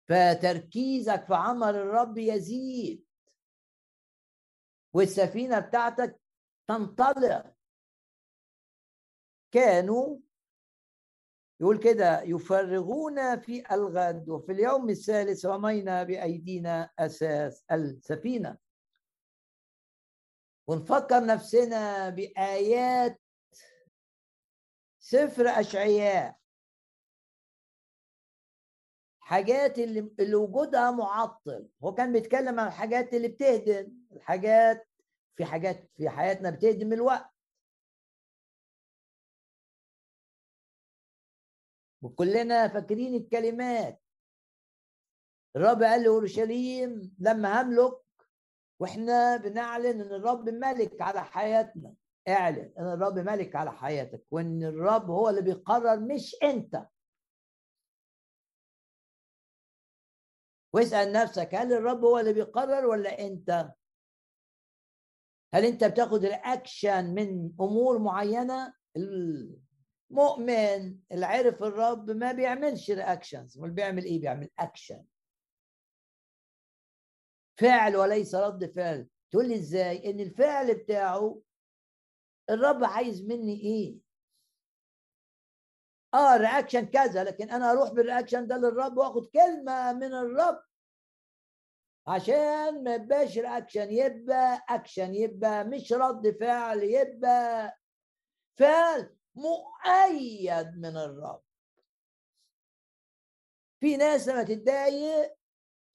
فتركيزك في عمل الرب يزيد. والسفينة بتاعتك تنطلق. كانوا يقول كده يفرغون في الغد وفي اليوم الثالث رمينا بأيدينا أساس السفينة. ونفكر نفسنا بآيات سفر أشعياء. حاجات اللي, اللي وجودها معطل. هو كان بيتكلم عن الحاجات اللي بتهدم الحاجات في حاجات في حياتنا بتهدم الوقت. وكلنا فاكرين الكلمات. الرب قال لاورشليم لما هملك وإحنا بنعلن إن الرب ملك على حياتنا. اعلن إن الرب ملك على حياتك وإن الرب هو اللي بيقرر مش أنت. واسأل نفسك هل الرب هو اللي بيقرر ولا أنت؟ هل أنت بتاخد reaction من أمور معينة؟ المؤمن اللي عرف الرب ما بيعملش reactions امال بيعمل إيه؟ بيعمل اكشن فعل وليس رد فعل. تقول لي إزاي؟ إن الفعل بتاعه الرب عايز مني إيه؟ آه reaction كذا لكن أنا أروح بال reaction ده للرب وآخد كلمة من الرب. عشان ما يبقاش reaction يبقى اكشن يبقى مش رد فعل يبقى فعل مؤيد من الرب. في ناس لما تتضايق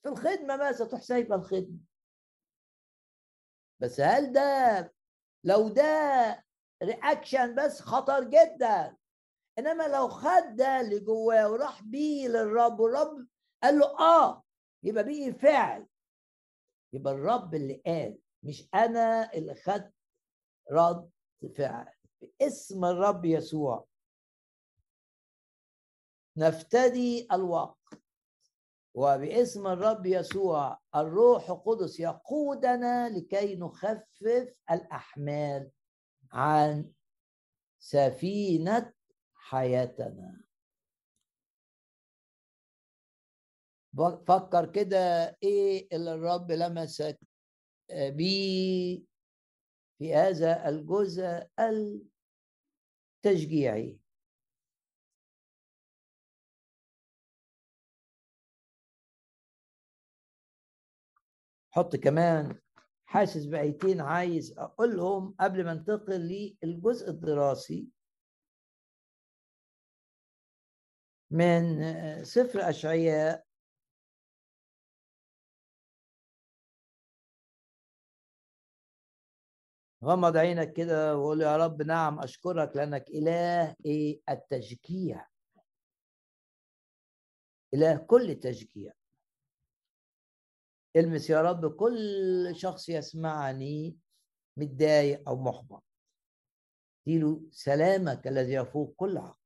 في الخدمة مثلا تروح سايبة الخدمة. بس هل ده لو ده رياكشن بس خطر جدا؟ إنما لو خد ده اللي جواه وراح بيه للرب والرب قال له آه يبقى بيه فعل. يبقى الرب اللي قال مش أنا اللي خدت رد فعل. باسم الرب يسوع. نفتدي الوقت وباسم الرب يسوع الروح القدس يقودنا لكي نخفف الأحمال عن سفينة حياتنا. فكر كده إيه اللي الرب لمسك بيه؟ في هذا الجزء التشجيعي. حط كمان حاسس بآيتين عايز أقولهم قبل ما انتقل للجزء الدراسي. من سفر أشعياء غمض عينك كده وقول يا رب نعم أشكرك لأنك اله إيه التشجيع. إله كل تشجيع. المس يا رب كل شخص يسمعني متضايق أو محبط. اديله سلامك الذي يفوق كل عقل.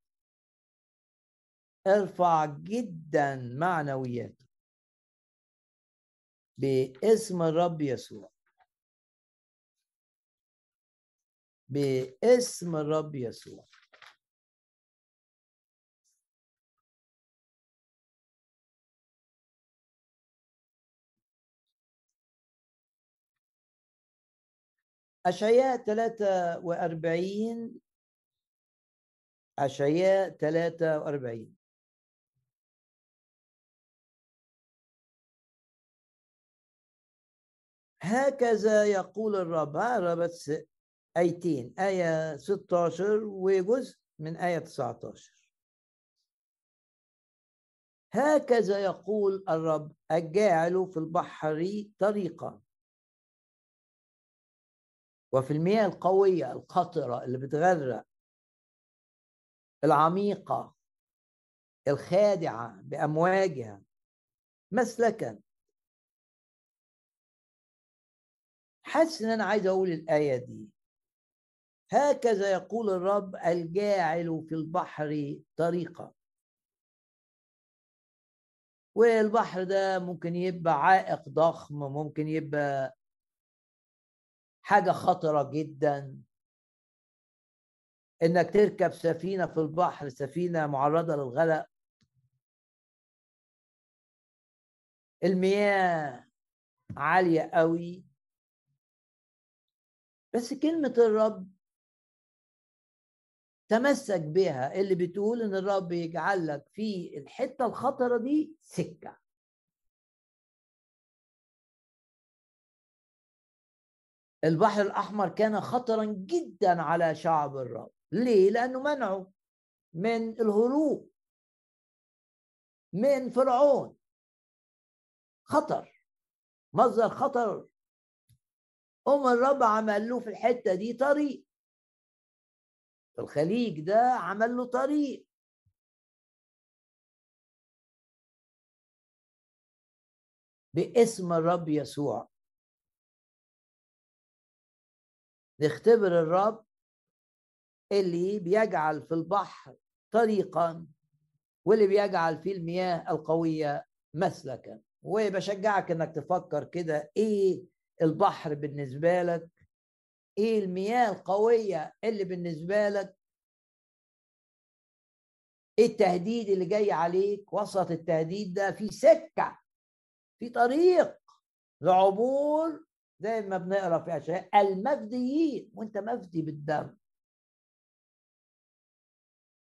ارفع جدا معنوياته باسم الرب يسوع. باسم الرب يسوع. أشعياء 43 أشعياء 43 هكذا يقول الرب. ها بس آيتين آية 16 وجزء من آية 19 هكذا يقول الرب الجاعل في البحر طريقا. وفي المياه القوية القطرة اللي بتغرق العميقة الخادعة بأمواجها مسلكا. حاسس إن أنا عايز أقول الآية دي. هكذا يقول الرب الجاعل في البحر طريقا. والبحر ده ممكن يبقى عائق ضخم ممكن يبقى حاجة خطرة جدا. إنك تركب سفينة في البحر سفينة معرضة للغرق المياه عالية قوي. بس كلمة الرب تمسك بها اللي بتقول إن الرب يجعل لك في الحتة الخطرة دي سكة. البحر الأحمر كان خطرا جدا على شعب الرب. ليه؟ لأنه منعه من الهروب من فرعون. خطر مصدر خطر. أم الرب عمل له في الحتة دي طريق. في الخليج ده عمل له طريق. باسم الرب يسوع. نختبر الرب اللي بيجعل في البحر طريقا واللي بيجعل في المياه القوية مسلكا. وبشجعك إنك تفكر كده إيه البحر بالنسبة لك؟ إيه المياه القوية اللي بالنسبة لك؟ إيه التهديد اللي جاي عليك؟ وسط التهديد ده في سكة في طريق لعبور زي ما بنقرأ في اشياء المفديين وأنت مفدي بالدم.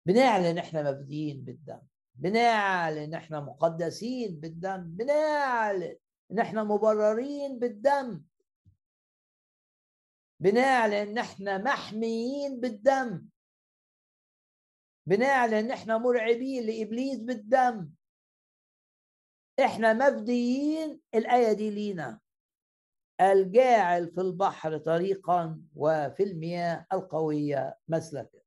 بنعلن إحنا مفديين بالدم بنعلن إحنا مقدسين بالدم بنعلن إن إحنا مبررين بالدم. بنعلن إن إحنا محميين بالدم. بنعلن إن إحنا مرعبين لإبليس بالدم. إحنا مفديين الآية دي لينا. الجاعل في البحر طريقا وفي المياه القوية مسلكا.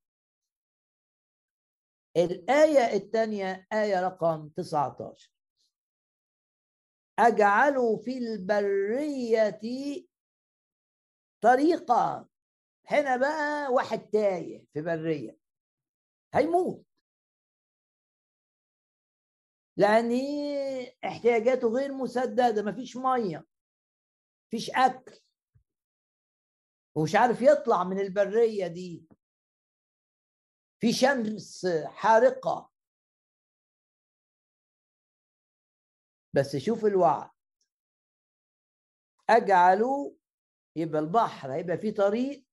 الآية الثانية آية رقم 19 أجعل في البرية طريقة. هنا بقى واحد تايه في برية. هيموت. لأن احتياجاته غير مسددة مفيش مية مفيش أكل. ومش عارف يطلع من البرية دي. في شمس حارقة. بس شوف الوعد. أجعل يبقى البحر هيبقى فيه طريق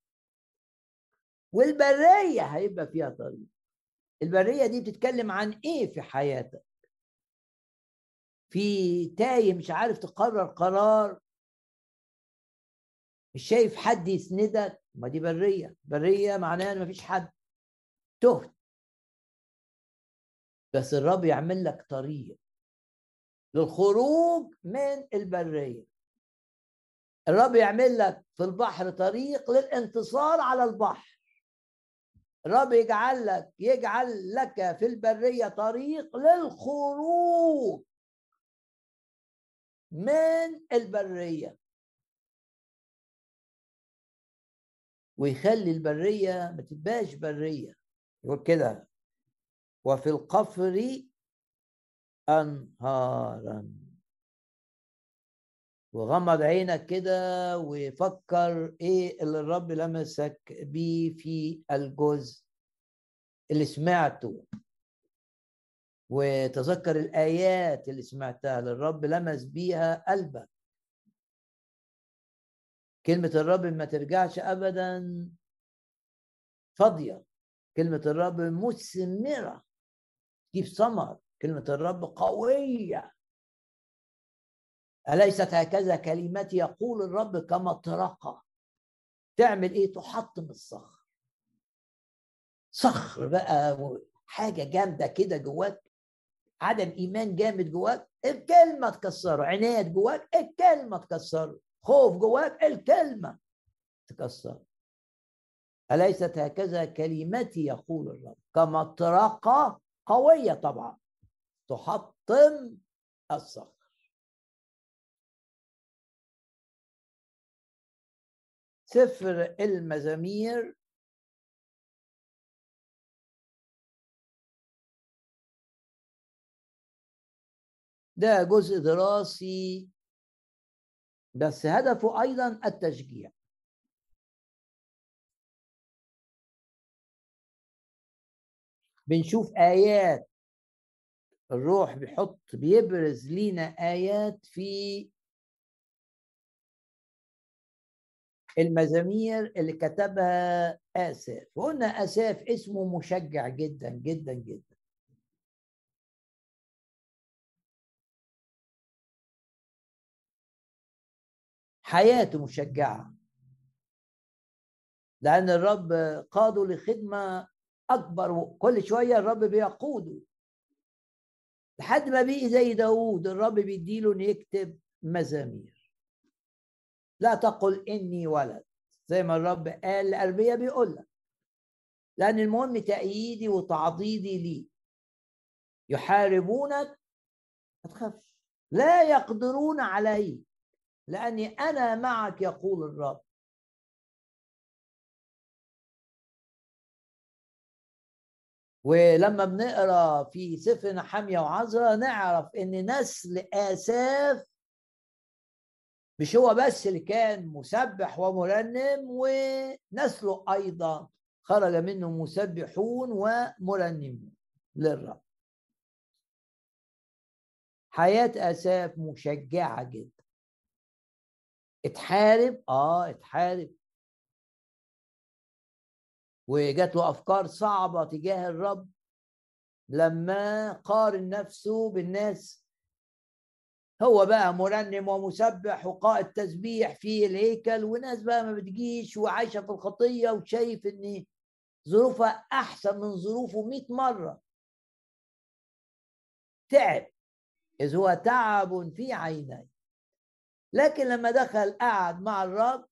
والبرية هيبقى فيها طريق. البرية دي بتتكلم عن إيه في حياتك؟ في تايه مش عارف تقرر قرار؟ مش شايف حد يسندك؟ ما دي برية. برية معناها إن مفيش حد. تهت. بس الرب يعمل لك طريق للخروج من البرية. الرب يعمل لك في البحر طريق للانتصار على البحر. الرب يجعل لك يجعل لك في البرية طريق للخروج من البرية. ويخلي البرية ما تبقاش برية. يقول كده وفي القفر أنهارا. وغمض عينك كده وفكر إيه اللي الرب لمسك بيه في الجزء اللي سمعته. وتذكر الآيات اللي سمعتها اللي الرب لمس بيها قلبك. كلمة الرب ما ترجعش ابدا فاضية. كلمة الرب مثمرة. تجيب ثمر كلمة الرب قوية. أليست هكذا كلمتي يقول الرب كمطرقة تعمل إيه؟ تحطم الصخر. صخر بقى حاجة جامدة كده جواك. عدم إيمان جامد جواك الكلمة تكسره. عناد جواك الكلمة تكسره. خوف جواك الكلمة تكسره. أليست هكذا كلمتي يقول الرب؟ كمطرقة قوية طبعا. تحطم الصخر. سفر المزامير. ده جزء دراسي بس هدفه أيضا التشجيع. بنشوف آيات الروح بيحط بيبرز لينا آيات في المزامير اللي كتبها آساف وقلنا آساف اسمه مشجع جدا جدا جدا. حياته مشجعة. لأن الرب قاده لخدمة أكبر وكل شوية الرب بيقوده. لحد ما بقي زي داوود الرب بيديله إنه يكتب مزامير. لا تقل إني ولد. زي ما الرب قال لأربية بيقول لك لأن المهم تأييدي وتعضيدي لي. يحاربونك ما تخافش. لا يقدرون علي لأني أنا معك يقول الرب. ولما بنقرأ في سفر نحمية وعزرا نعرف إن نسل آساف مش هو بس اللي كان مسبح ومرنم ونسله أيضا خرج منه مسبحون ومرنمون للرب. حياة أساف مشجعة جدا. اتحارب؟ آه اتحارب. وجات له أفكار صعبة تجاه الرب لما قارن نفسه بالناس هو بقى مرنم ومسبح وقائد تسبيح في الهيكل وناس بقى ما بتجيش وعايشة في الخطية وشايف إن ظروفها أحسن من ظروفه 100 مرة. تعب إذ هو تعب في عينيه. لكن لما دخل قعد مع الرب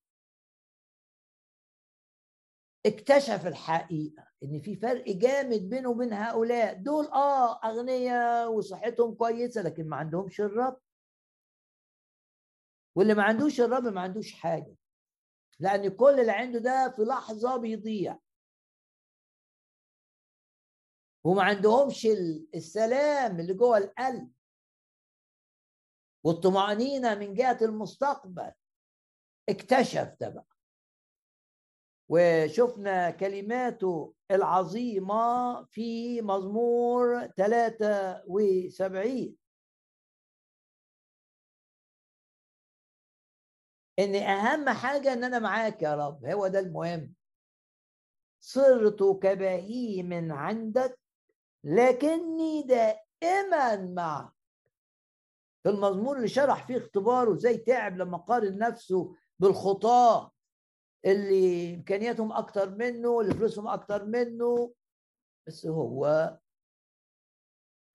اكتشف الحقيقة إن في فرق جامد بينه وبين هؤلاء. دول آه أغنياء وصحتهم كويسة لكن ما عندهمش الرب. واللي ما عندوش الرب ما عندوش حاجة. لأن كل اللي عنده ده في لحظة بيضيع. وما عندهمش السلام اللي جوه القلب. والطمأنينة من جهة المستقبل. اكتشف ده بقى. وشفنا كلماته العظيمة في مزمور 73 إن أهم حاجة إن أنا معاك يا رب هو ده المهم. صرت كبهيم عندك لكني دائما معك. في المزمور اللي شرح فيه اختباره إزاي تعب لما قارن نفسه بالخطاه اللي إمكانياتهم أكتر منه اللي فلوسهم أكتر منه. بس هو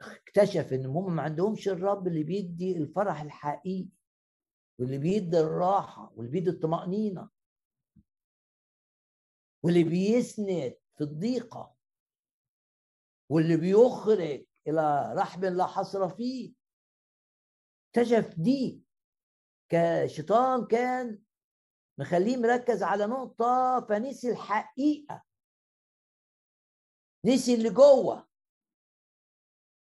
اكتشف إن هم ما عندهمش الرب اللي بيدي الفرح الحقيقي. واللي بيدي الراحة واللي بيدي الطمأنينة واللي بيسند في الضيقة واللي بيخرج إلى رحب لا حصر فيه. اكتشف دي كشيطان كان مخليه مركز على نقطة فنسي الحقيقة. نسي اللي جوه.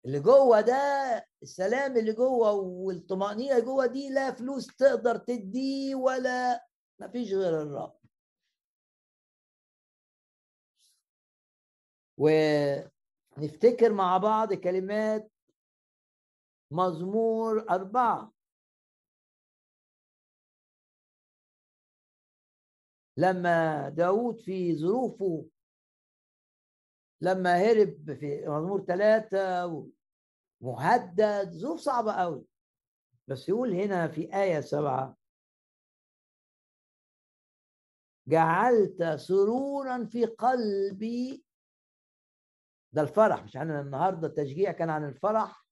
اللي جوه ده السلام اللي جوه والطمأنينة جوه دي لا فلوس تقدر تديه ولا مفيش غير الرب. ونفتكر مع بعض كلمات مزمور أربعة. لما داود في ظروفه لما هرب في مزمور ثلاثة مهدد ظروف صعبة قوي بس يقول هنا في آية سبعة جعلت سرورا في قلبي. ده الفرح مش عن النهارده التشجيع كان عن الفرح.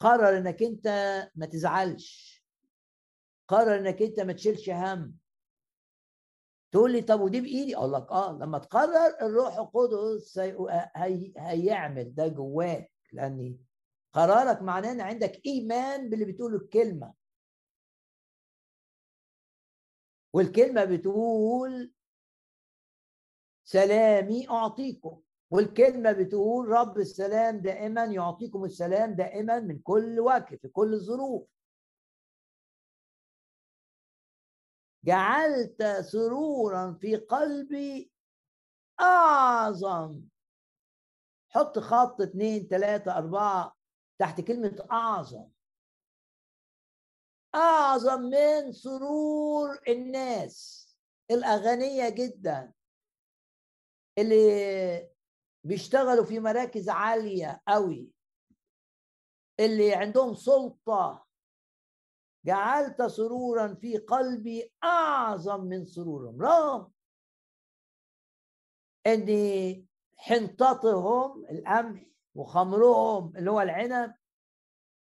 قرر إنك أنت ما تزعلش. قرر إنك أنت ما تشيلش هم. تقول لي طب ودي بإيدي؟ أقول لك آه لما تقرر الروح القدس هي... هيعمل ده جواك لأن قرارك معناه إن عندك إيمان باللي بتقوله الكلمة. والكلمة بتقول سلامي أعطيكم. والكلمة بتقول رب السلام دائما يعطيكم السلام دائما من كل وقت في كل الظروف جعلت سرورا في قلبي أعظم. حط خط اتنين تلاتة أربعة تحت كلمة أعظم. أعظم من سرور الناس الأغنية جدا. اللي بيشتغلوا في مراكز عالية قوي. اللي عندهم سلطة. جعلت سرورا في قلبي أعظم من سرورهم. رغم ان حنطتهم القمح وخمرهم اللي هو العنب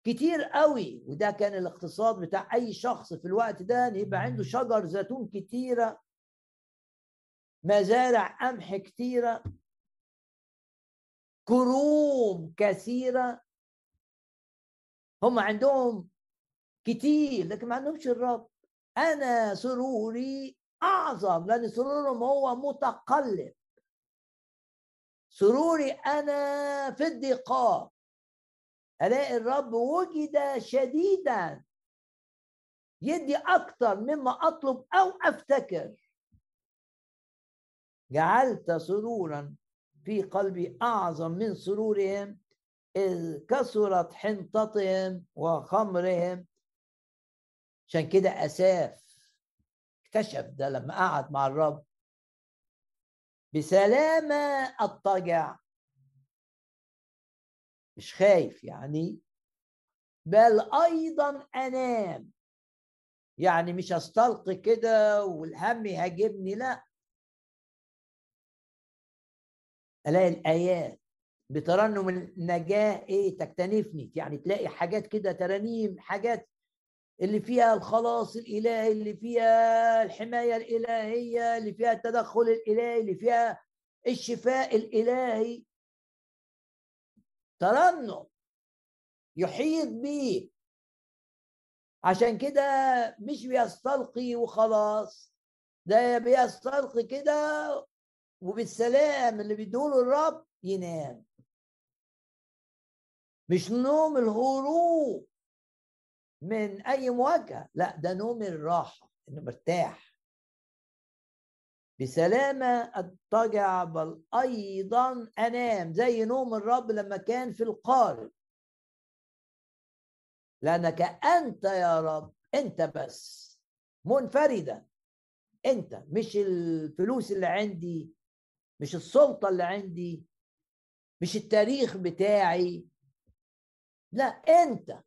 كتير قوي. وده كان الاقتصاد بتاع أي شخص في الوقت ده إن يبقى عنده شجر زيتون كتيرة مزارع قمح كتيرة كروم كثيرة. هم عندهم كتير لكن ما عندهمش الرب. أنا سروري أعظم لأن سرورهم هو متقلب. سروري أنا في الضيقات ألاقي الرب وجد شديدا. يدي أكتر مما أطلب أو أفتكر. جعلت سرورا في قلبي أعظم من سرورهم إذ كثرت حنطتهم وخمرهم. عشان كده أساف اكتشف ده لما قعد مع الرب. بسلامة اضطجع مش خايف يعني بل أيضا أنام. يعني مش أستلقي كده والهم يهاجمني لا. ألاقي الآيات بترنم النجاة إيه تكتنفني. يعني تلاقي حاجات كده ترانيم حاجات اللي فيها الخلاص الإلهي اللي فيها الحماية الإلهية اللي فيها التدخل الإلهي اللي فيها الشفاء الإلهي. ترنم يحيط به عشان كده مش بيستلقي وخلاص. ده بيستلقي كده وبالسلام اللي بيدوله الرب ينام. مش نوم الهروب. من أي مواجهة. لا ده نوم الراحة إنه مرتاح. بسلامة أضطجع بل أيضا أنام زي نوم الرب لما كان في القارب. لأنك أنت يا رب أنت بس منفردا. أنت مش الفلوس اللي عندي مش السلطة اللي عندي مش التاريخ بتاعي. لا أنت.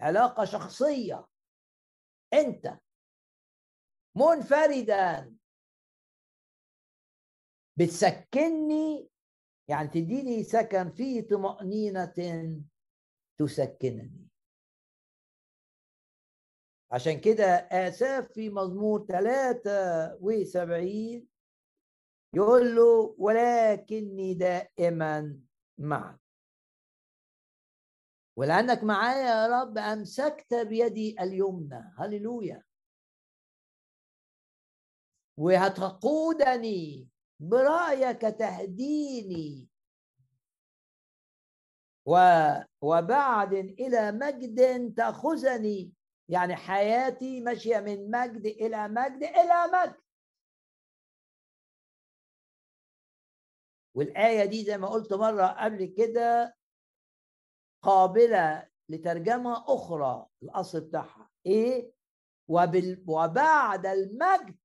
علاقة شخصية. أنت منفردا بتسكنني يعني تديني سكن في طمأنينة تسكنني. عشان كده آساف في مزمور 73 يقول له ولكني دائما معك. ولأنك معايا يا رب أمسكت بيدي اليمنى. هللويا. وهتقودني برأيك تهديني. و وبعد إلى مجد تأخذني. يعني حياتي ماشية من مجد إلى مجد إلى مجد. والآية دي زي ما قلت مرة قبل كده قابلة لترجمة أخرى الأصل بتاعها. إيه؟ وبال... وبعد المجد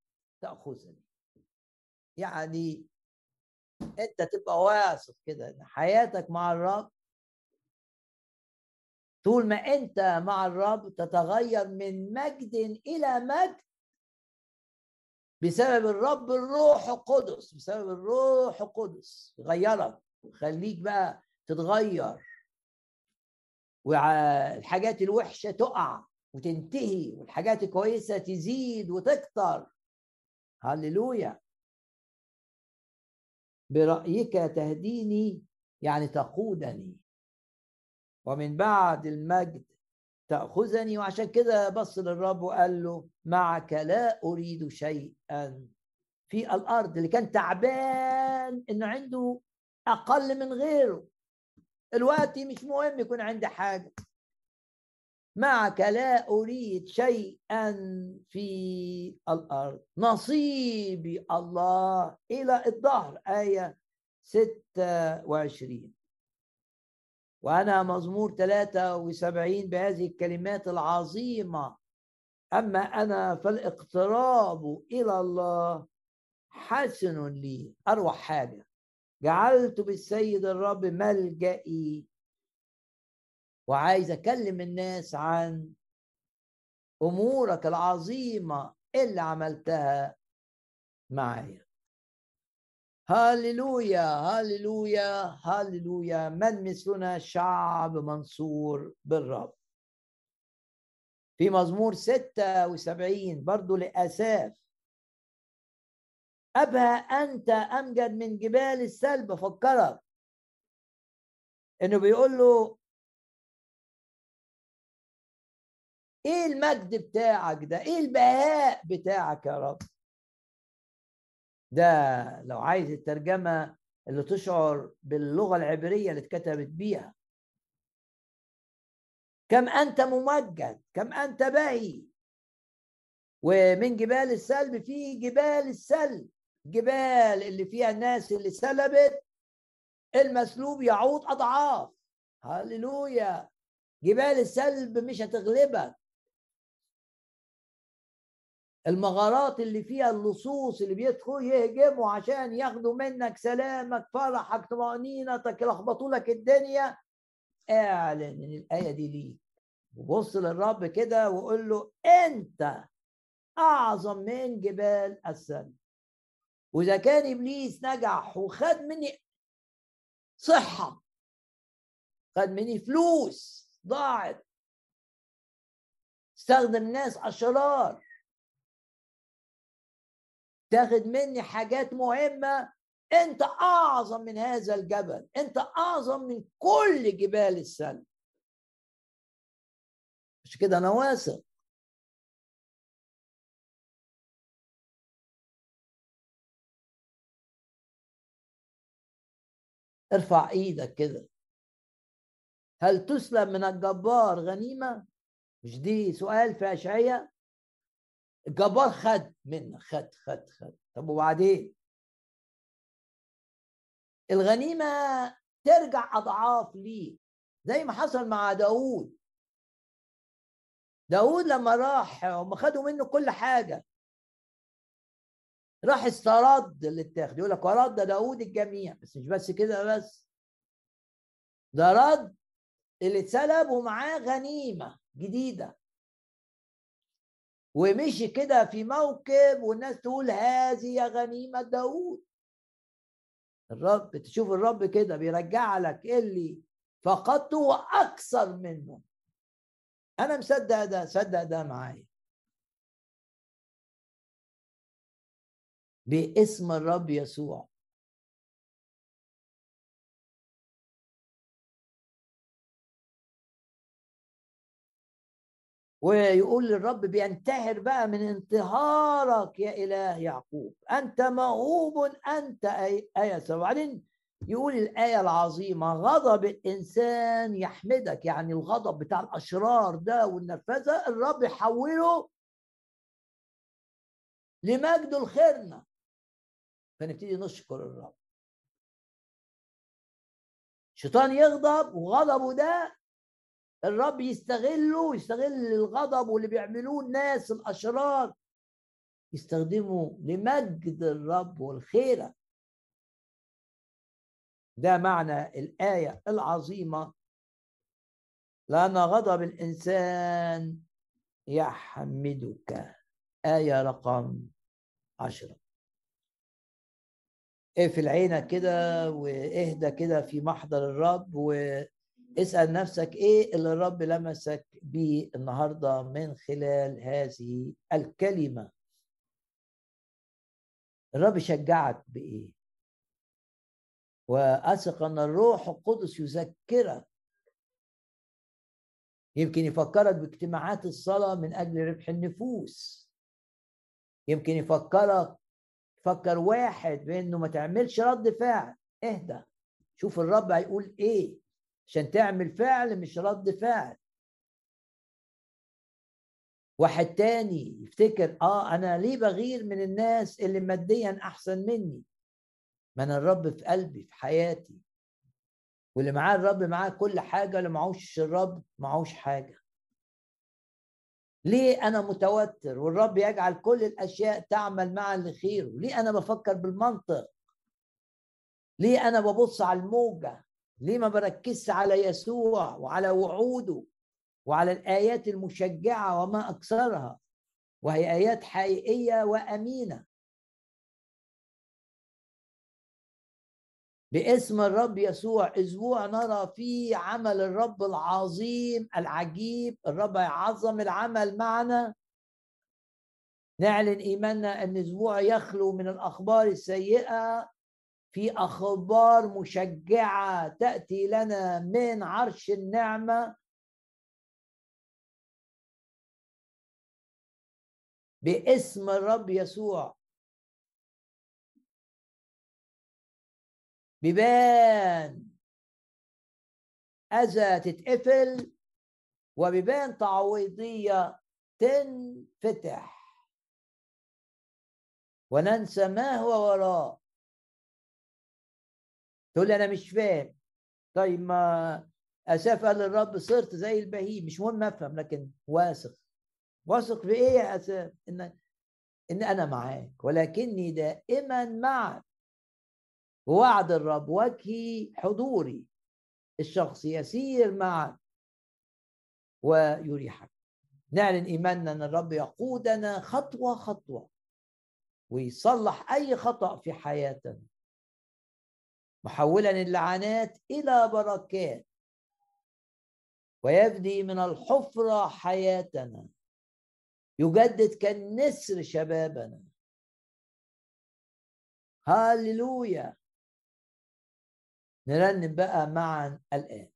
تأخذني. يعني أنت تبقى واثق كده إن حياتك مع الرب. طول ما أنت مع الرب تتغير من مجد إلى مجد. بسبب الرب الروح القدس بسبب الروح القدس. يغيرك خليك بقى تتغير. والحاجات الوحشة تقع وتنتهي والحاجات الكويسة تزيد وتكتر. هللويا. برأيك تهديني يعني تقودني. ومن بعد المجد تأخذني وعشان كده بص للرب وقال له معك لا أريد شيئا. في الأرض اللي كان تعبان إنه عنده أقل من غيره. الوقت مش مهم يكون عندي حاجة. معك لا أريد شيئا في الأرض. نصيبي الله إلى الظهر آية 26 وأنا مزمور 73 بهذه الكلمات العظيمة. أما أنا فالاقتراب إلى الله حسن لي. أروح حاجة. جعلت بالسيد الرب ملجئي وعايز أكلم الناس عن أمورك العظيمة اللي عملتها معايا. هاللويا هاللويا هاللويا من مثلنا شعب منصور بالرب. في مزمور 76 برضو لأساف. أبها أنت أمجد من جبال السلب. فكرك. إنه بيقول له إيه المجد بتاعك ده؟ إيه البهاء بتاعك يا رب؟ ده لو عايز الترجمة اللي تشعر باللغة العبرية اللي اتكتبت بيها. كم أنت ممجد كم أنت بهي ومن جبال السلب في جبال السلب. جبال اللي فيها الناس اللي سلبت المسلوب يعود أضعاف. هللويا. جبال السلب مش هتغلبك. المغارات اللي فيها اللصوص اللي بيدخلوا يهجموا عشان ياخدوا منك سلامك فرحك طمأنينتك يلخبطوا لك الدنيا. اعلن الآية دي ليك. وبص للرب كده وقول له أنت أعظم من جبال السلب. وإذا كان إبليس نجح وخد مني صحة خد مني فلوس ضاعت. استخدم ناس أشرار. تاخد مني حاجات مهمة. أنت أعظم من هذا الجبل. أنت أعظم من كل جبال السلب مش كده أنا واثق ارفع إيدك كده. هل تسلم من الجبار غنيمة؟ مش دي سؤال في اشعياء الجبار خد منك خد خد خد. طب وبعدين؟ الغنيمة ترجع أضعاف ليه زي ما حصل مع داوود داوود لما راح هم خدوا منه كل حاجة. راح استرد اللي اتاخد يقول لك ورد داوود الجميع بس مش بس كده بس. ده رد اللي اتسلب ومعاه غنيمة جديدة. ومشي كده في موكب والناس تقول هذه غنيمة داوود. الرب تشوف الرب كده بيرجع لك اللي فقدته وأكثر منه. أنا مصدق ده صدق ده معايا. باسم الرب يسوع. ويقول للرب بينتهر بقى من انتهارك يا إله يعقوب. أنت موهوب أنت آية وبعدين يقول الآية العظيمة غضب الإنسان يحمدك. يعني الغضب بتاع الأشرار ده والنرفزة الرب يحوله لمجد الخيرنا. فنبتدي نشكر الرب الشيطان يغضب وغضبه ده الرب يستغله يستغل الغضب واللي بيعملوه الناس الأشرار. يستخدمه لمجد الرب والخيرة. ده معنى الآية العظيمة. لأن غضب الإنسان يحمدك. آية رقم عشرة. اقفل عينك كده واهدى كده في محضر الرب واسأل نفسك إيه اللي الرب لمسك بيه النهارده من خلال هذه الكلمة. الرب شجعك بإيه؟ وأثق أن الروح القدس يذكرك. يمكن يفكرك باجتماعات الصلاة من أجل ربح النفوس. يمكن يفكرك فكر واحد بانه ما تعملش رد فعل. اهدى. شوف الرب هيقول إيه. عشان تعمل فعل مش رد فعل. واحد تاني يفتكر آه أنا ليه بغير من الناس اللي ماديا أحسن مني؟ ما أنا الرب في قلبي في حياتي. واللي معاه الرب معاه كل حاجة اللي معهوش الرب معهوش حاجة. ليه أنا متوتر والرب يجعل كل الأشياء تعمل معا لخيره؟ ليه أنا بفكر بالمنطق؟ ليه أنا ببص على الموجة؟ ليه ما بركزش على يسوع وعلى وعوده وعلى الآيات المشجعة وما أكثرها؟ وهي آيات حقيقية وأمينة. باسم الرب يسوع. أسبوع نرى فيه عمل الرب العظيم العجيب. الرب يعظم العمل معنا. نعلن إيماننا أن أسبوع يخلو من الأخبار السيئة. في أخبار مشجعة تأتي لنا من عرش النعمة. باسم الرب يسوع. بيبان. أذى تتقفل وبيبان تعويضية تنفتح. وننسى ما هو وراء. تقول لي أنا مش فاهم. طيب ما أساف قال للرب صرت زي البهيم. مش مهم أفهم لكن واثق. واثق في إيه يا أساف؟ إن إن أنا معاك ولكني دائما معك. ووعد الرب وجهي حضوري. الشخص يسير معك ويريحك. نعلن إيماننا إن الرب يقودنا خطوة خطوة ويصلح أي خطأ في حياتنا. محولا اللعنات إلى بركات ويفدي من الحفرة حياتنا. يجدد كالنسر شبابنا. هاليلويا نرنم بقى معا الآن.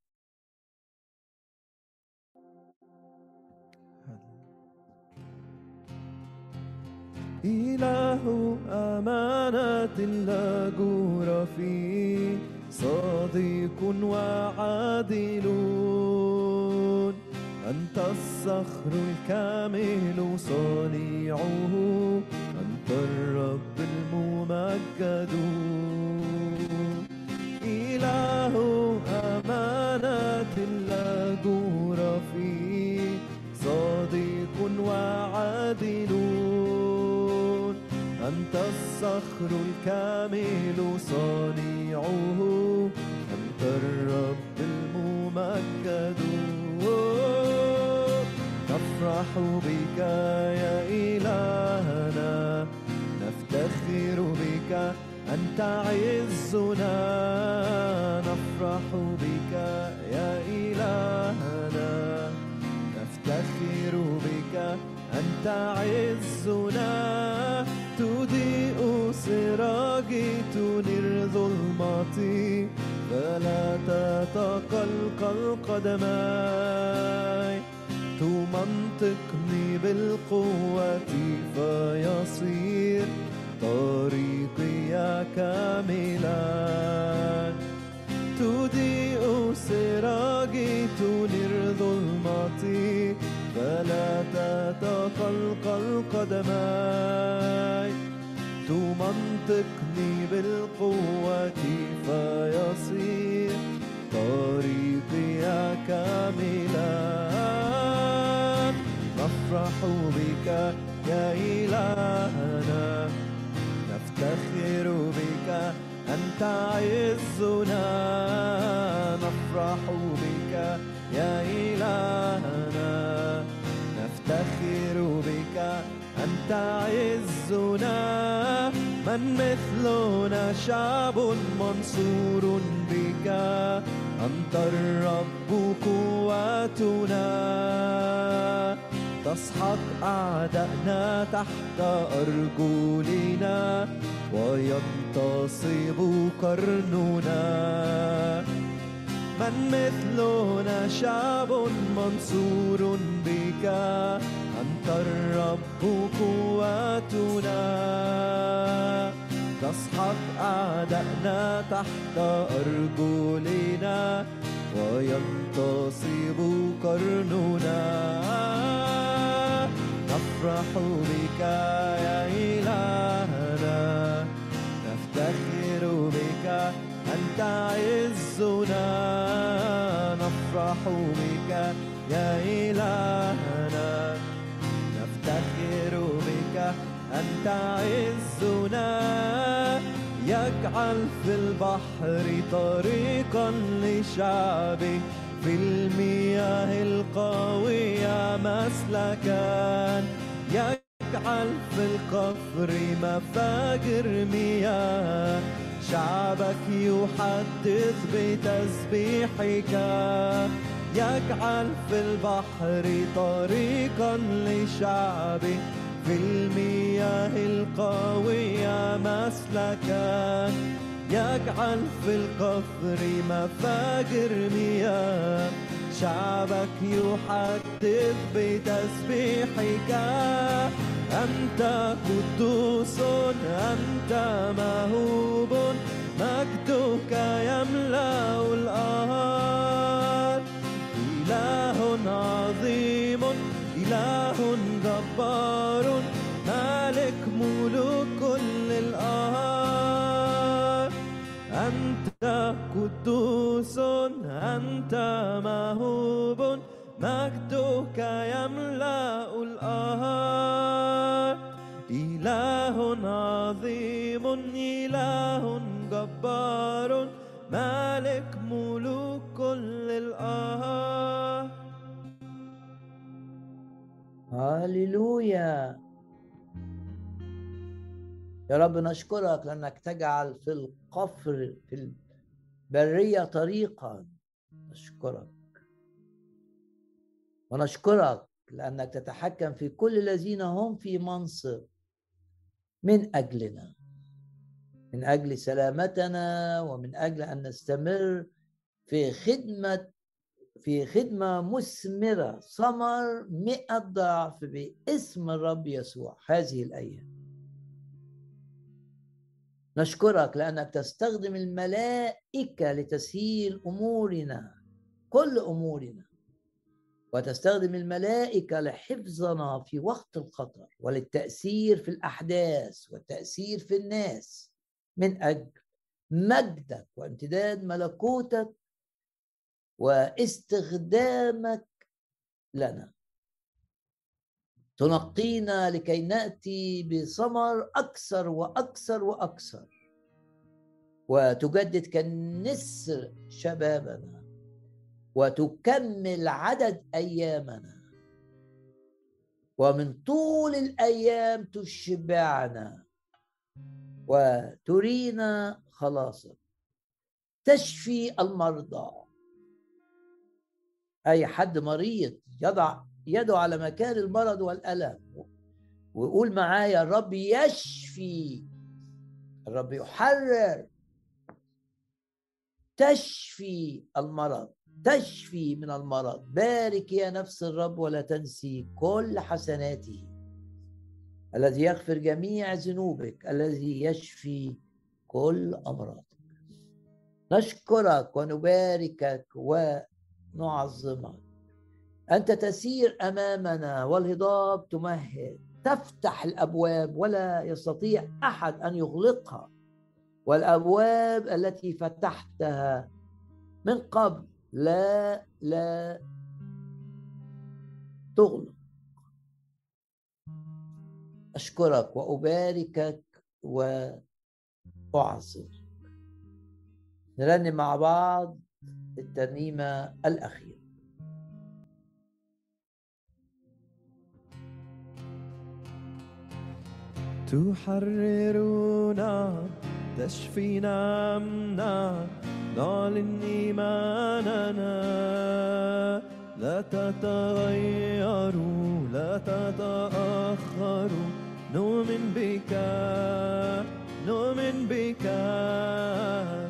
إله أمانة لا جور فيه صديق وعادل. أنت الصخر الكامل صنيعه أنت الرب الممجد. إله أمانة لا جور فيه. صادق وعادل. أنت الصخر الكامل صانعه. أنت الرب الممجد. نفرح بك يا إلهنا أنت عزنا نفرح بك يا إلهنا. نفتخر بك أنت عزنا. تضيء سراجي تنير ظلمتي فلا تتقلقل قدماي تمنطقني بالقوة فيصير طريقي كاملا تضيء سراجي تنير ظلمتي فلا تتقلقل قدماي تمنطقني بالقوة فيصير طريقي كاملا. نفرح بك أنت عزنا نفرح بك يا إلهنا. نفتخر بك أنت عزنا. من مثلنا شعب منصور بك. أنت الرب قوتنا تسحق أعدائنا تحت أرجلنا. وينتصب قرننا من مثلنا شعب منصور بك أنت الرب قوتنا تسحق أعدائنا تحت أرجلنا وينتصب قرننا نفرح بك يا إلهنا أنت عزنا نفرح بك يا إلهنا. نفتخر بك أنت عزنا. يجعل في البحر طريقا لشعبه في المياه القوية مسلكا يجعل في القفر مفاجر مياه شعبك يحدث بتسبيحك يجعل في البحر طريقا لشعبه في المياه القوية مسلكا يجعل في القفر مفاجر مياه شعبك يحدث بتسبيحك. أنت قدوس أنت مهوب مجدك يملأ الأرض إله عظيم إله جبار. قدوس أنت مهوب مجدك يملأ الأرض إله عظيم إله جبار مالك ملوك كل الأرض هاليلويا يا رب نشكرك لأنك تجعل في القفر في البرية طريقا. نشكرك ونشكرك لأنك تتحكم في كل الذين هم في منصب. من أجلنا. من أجل سلامتنا ومن أجل أن نستمر في خدمة في خدمة مثمرة. ثمر مئة ضعف باسم الرب يسوع. هذه الأيام. نشكرك لأنك تستخدم الملائكة لتسهيل أمورنا كل أمورنا. وتستخدم الملائكة لحفظنا في وقت الخطر وللتأثير في الأحداث والتأثير في الناس. من أجل مجدك وامتداد ملكوتك واستخدامك لنا. تنقينا لكي نأتي بثمر أكثر وأكثر وأكثر. وتجدد كالنسر شبابنا وتكمل عدد أيامنا. ومن طول الأيام تشبعنا وترينا خلاصك. تشفي المرضى. أي حد مريض يضع يده على مكان المرض والألم. ويقول معايا الرب يشفي. الرب يحرر. تشفي المرض. تشفي من المرض. بارك يا نفس الرب ولا تنسي كل حسناته. الذي يغفر جميع ذنوبك. الذي يشفي كل أمراضك. نشكرك ونباركك ونعظمك. أنت تسير أمامنا والهضاب تمهد تفتح الأبواب ولا يستطيع أحد أن يغلقها. والأبواب التي فتحتها من قبل لا لا تغلق. أشكرك وأباركك واعظمك نرنم مع بعض الترنيمة الأخيرة. تحررنا تشفينا منا نعلن إيماننا. لا تتغيروا لا تتأخروا. نؤمن بك نؤمن بك.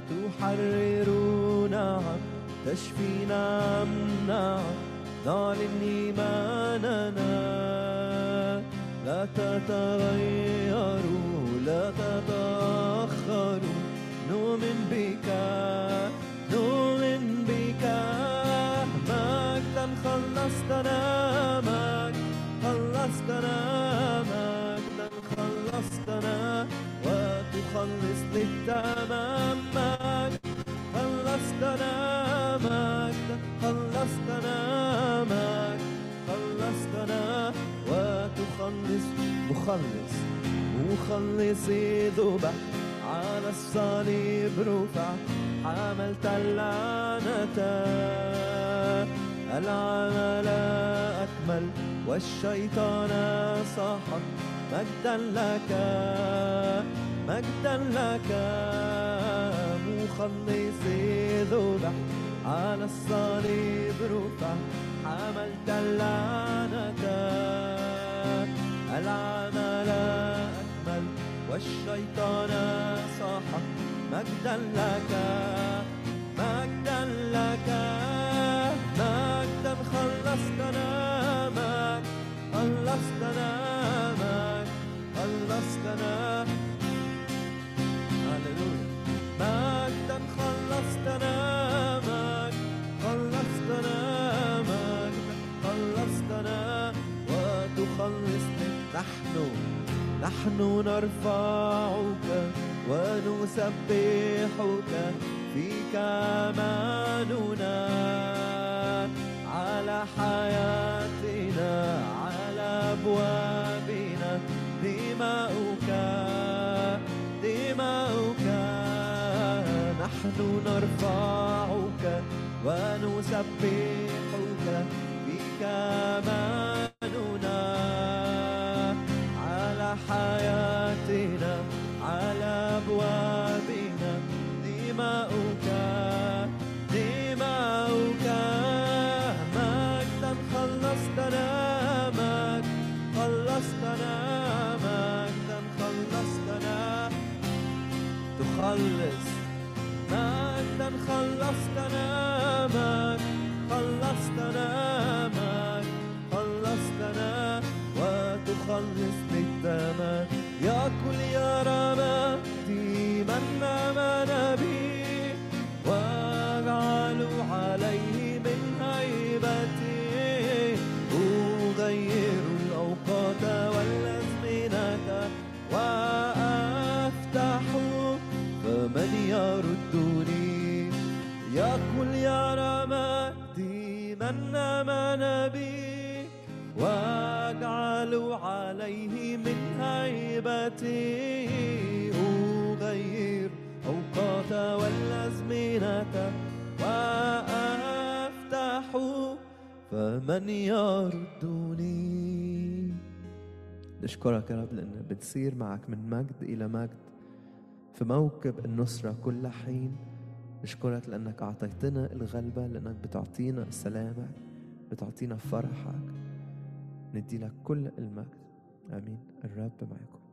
تحررنا تشفينا منا نعلن إيماننا. لا تتغيروا لا تتأخروا. نؤمن بك نؤمن بك. مجدا خلصتنا مجد خلصتنا مجدا خلصتنا. وتخلص للتمام مجد خلصتنا مجدا خلصتنا مجد وتخلص مخلص مخلصي ذبح على الصليب رفع. حملت اللعنة العمل أكمل. والشيطان سحق مجدا لك مجدا لك. مخلصي ذبح على الصليب رفع. حملت اللعنة. العمل أكمل والشيطان صاح. مجدا لك مجدا لك مجدا خلصتنا مجد خلصتنا مجد خلصتنا. هللويا. مجدا خلصتنا مجد خلصتنا مجد خلصتنا. وتخلصني نحن نحن نرفعك ونسبحك فيك أماننا على حياتنا على أبوابنا. دماؤك دماؤك. نحن نرفعك ونسبحك فيك أماننا خلصتنا مجد خلصتنا رمادي من آمن بي واجعل عليه من هيبتي. أغير أوقات والأزمنة وأفتح فمن يردني. نشكرك يا رب لأن بتصير معك من مجد إلى مجد في موكب النصرة كل حين. نشكرك لأنك أعطيتنا الغلبة لأنك بتعطينا سلامك بتعطينا فرحك. ندي لك كل المجد. آمين. الرب معكم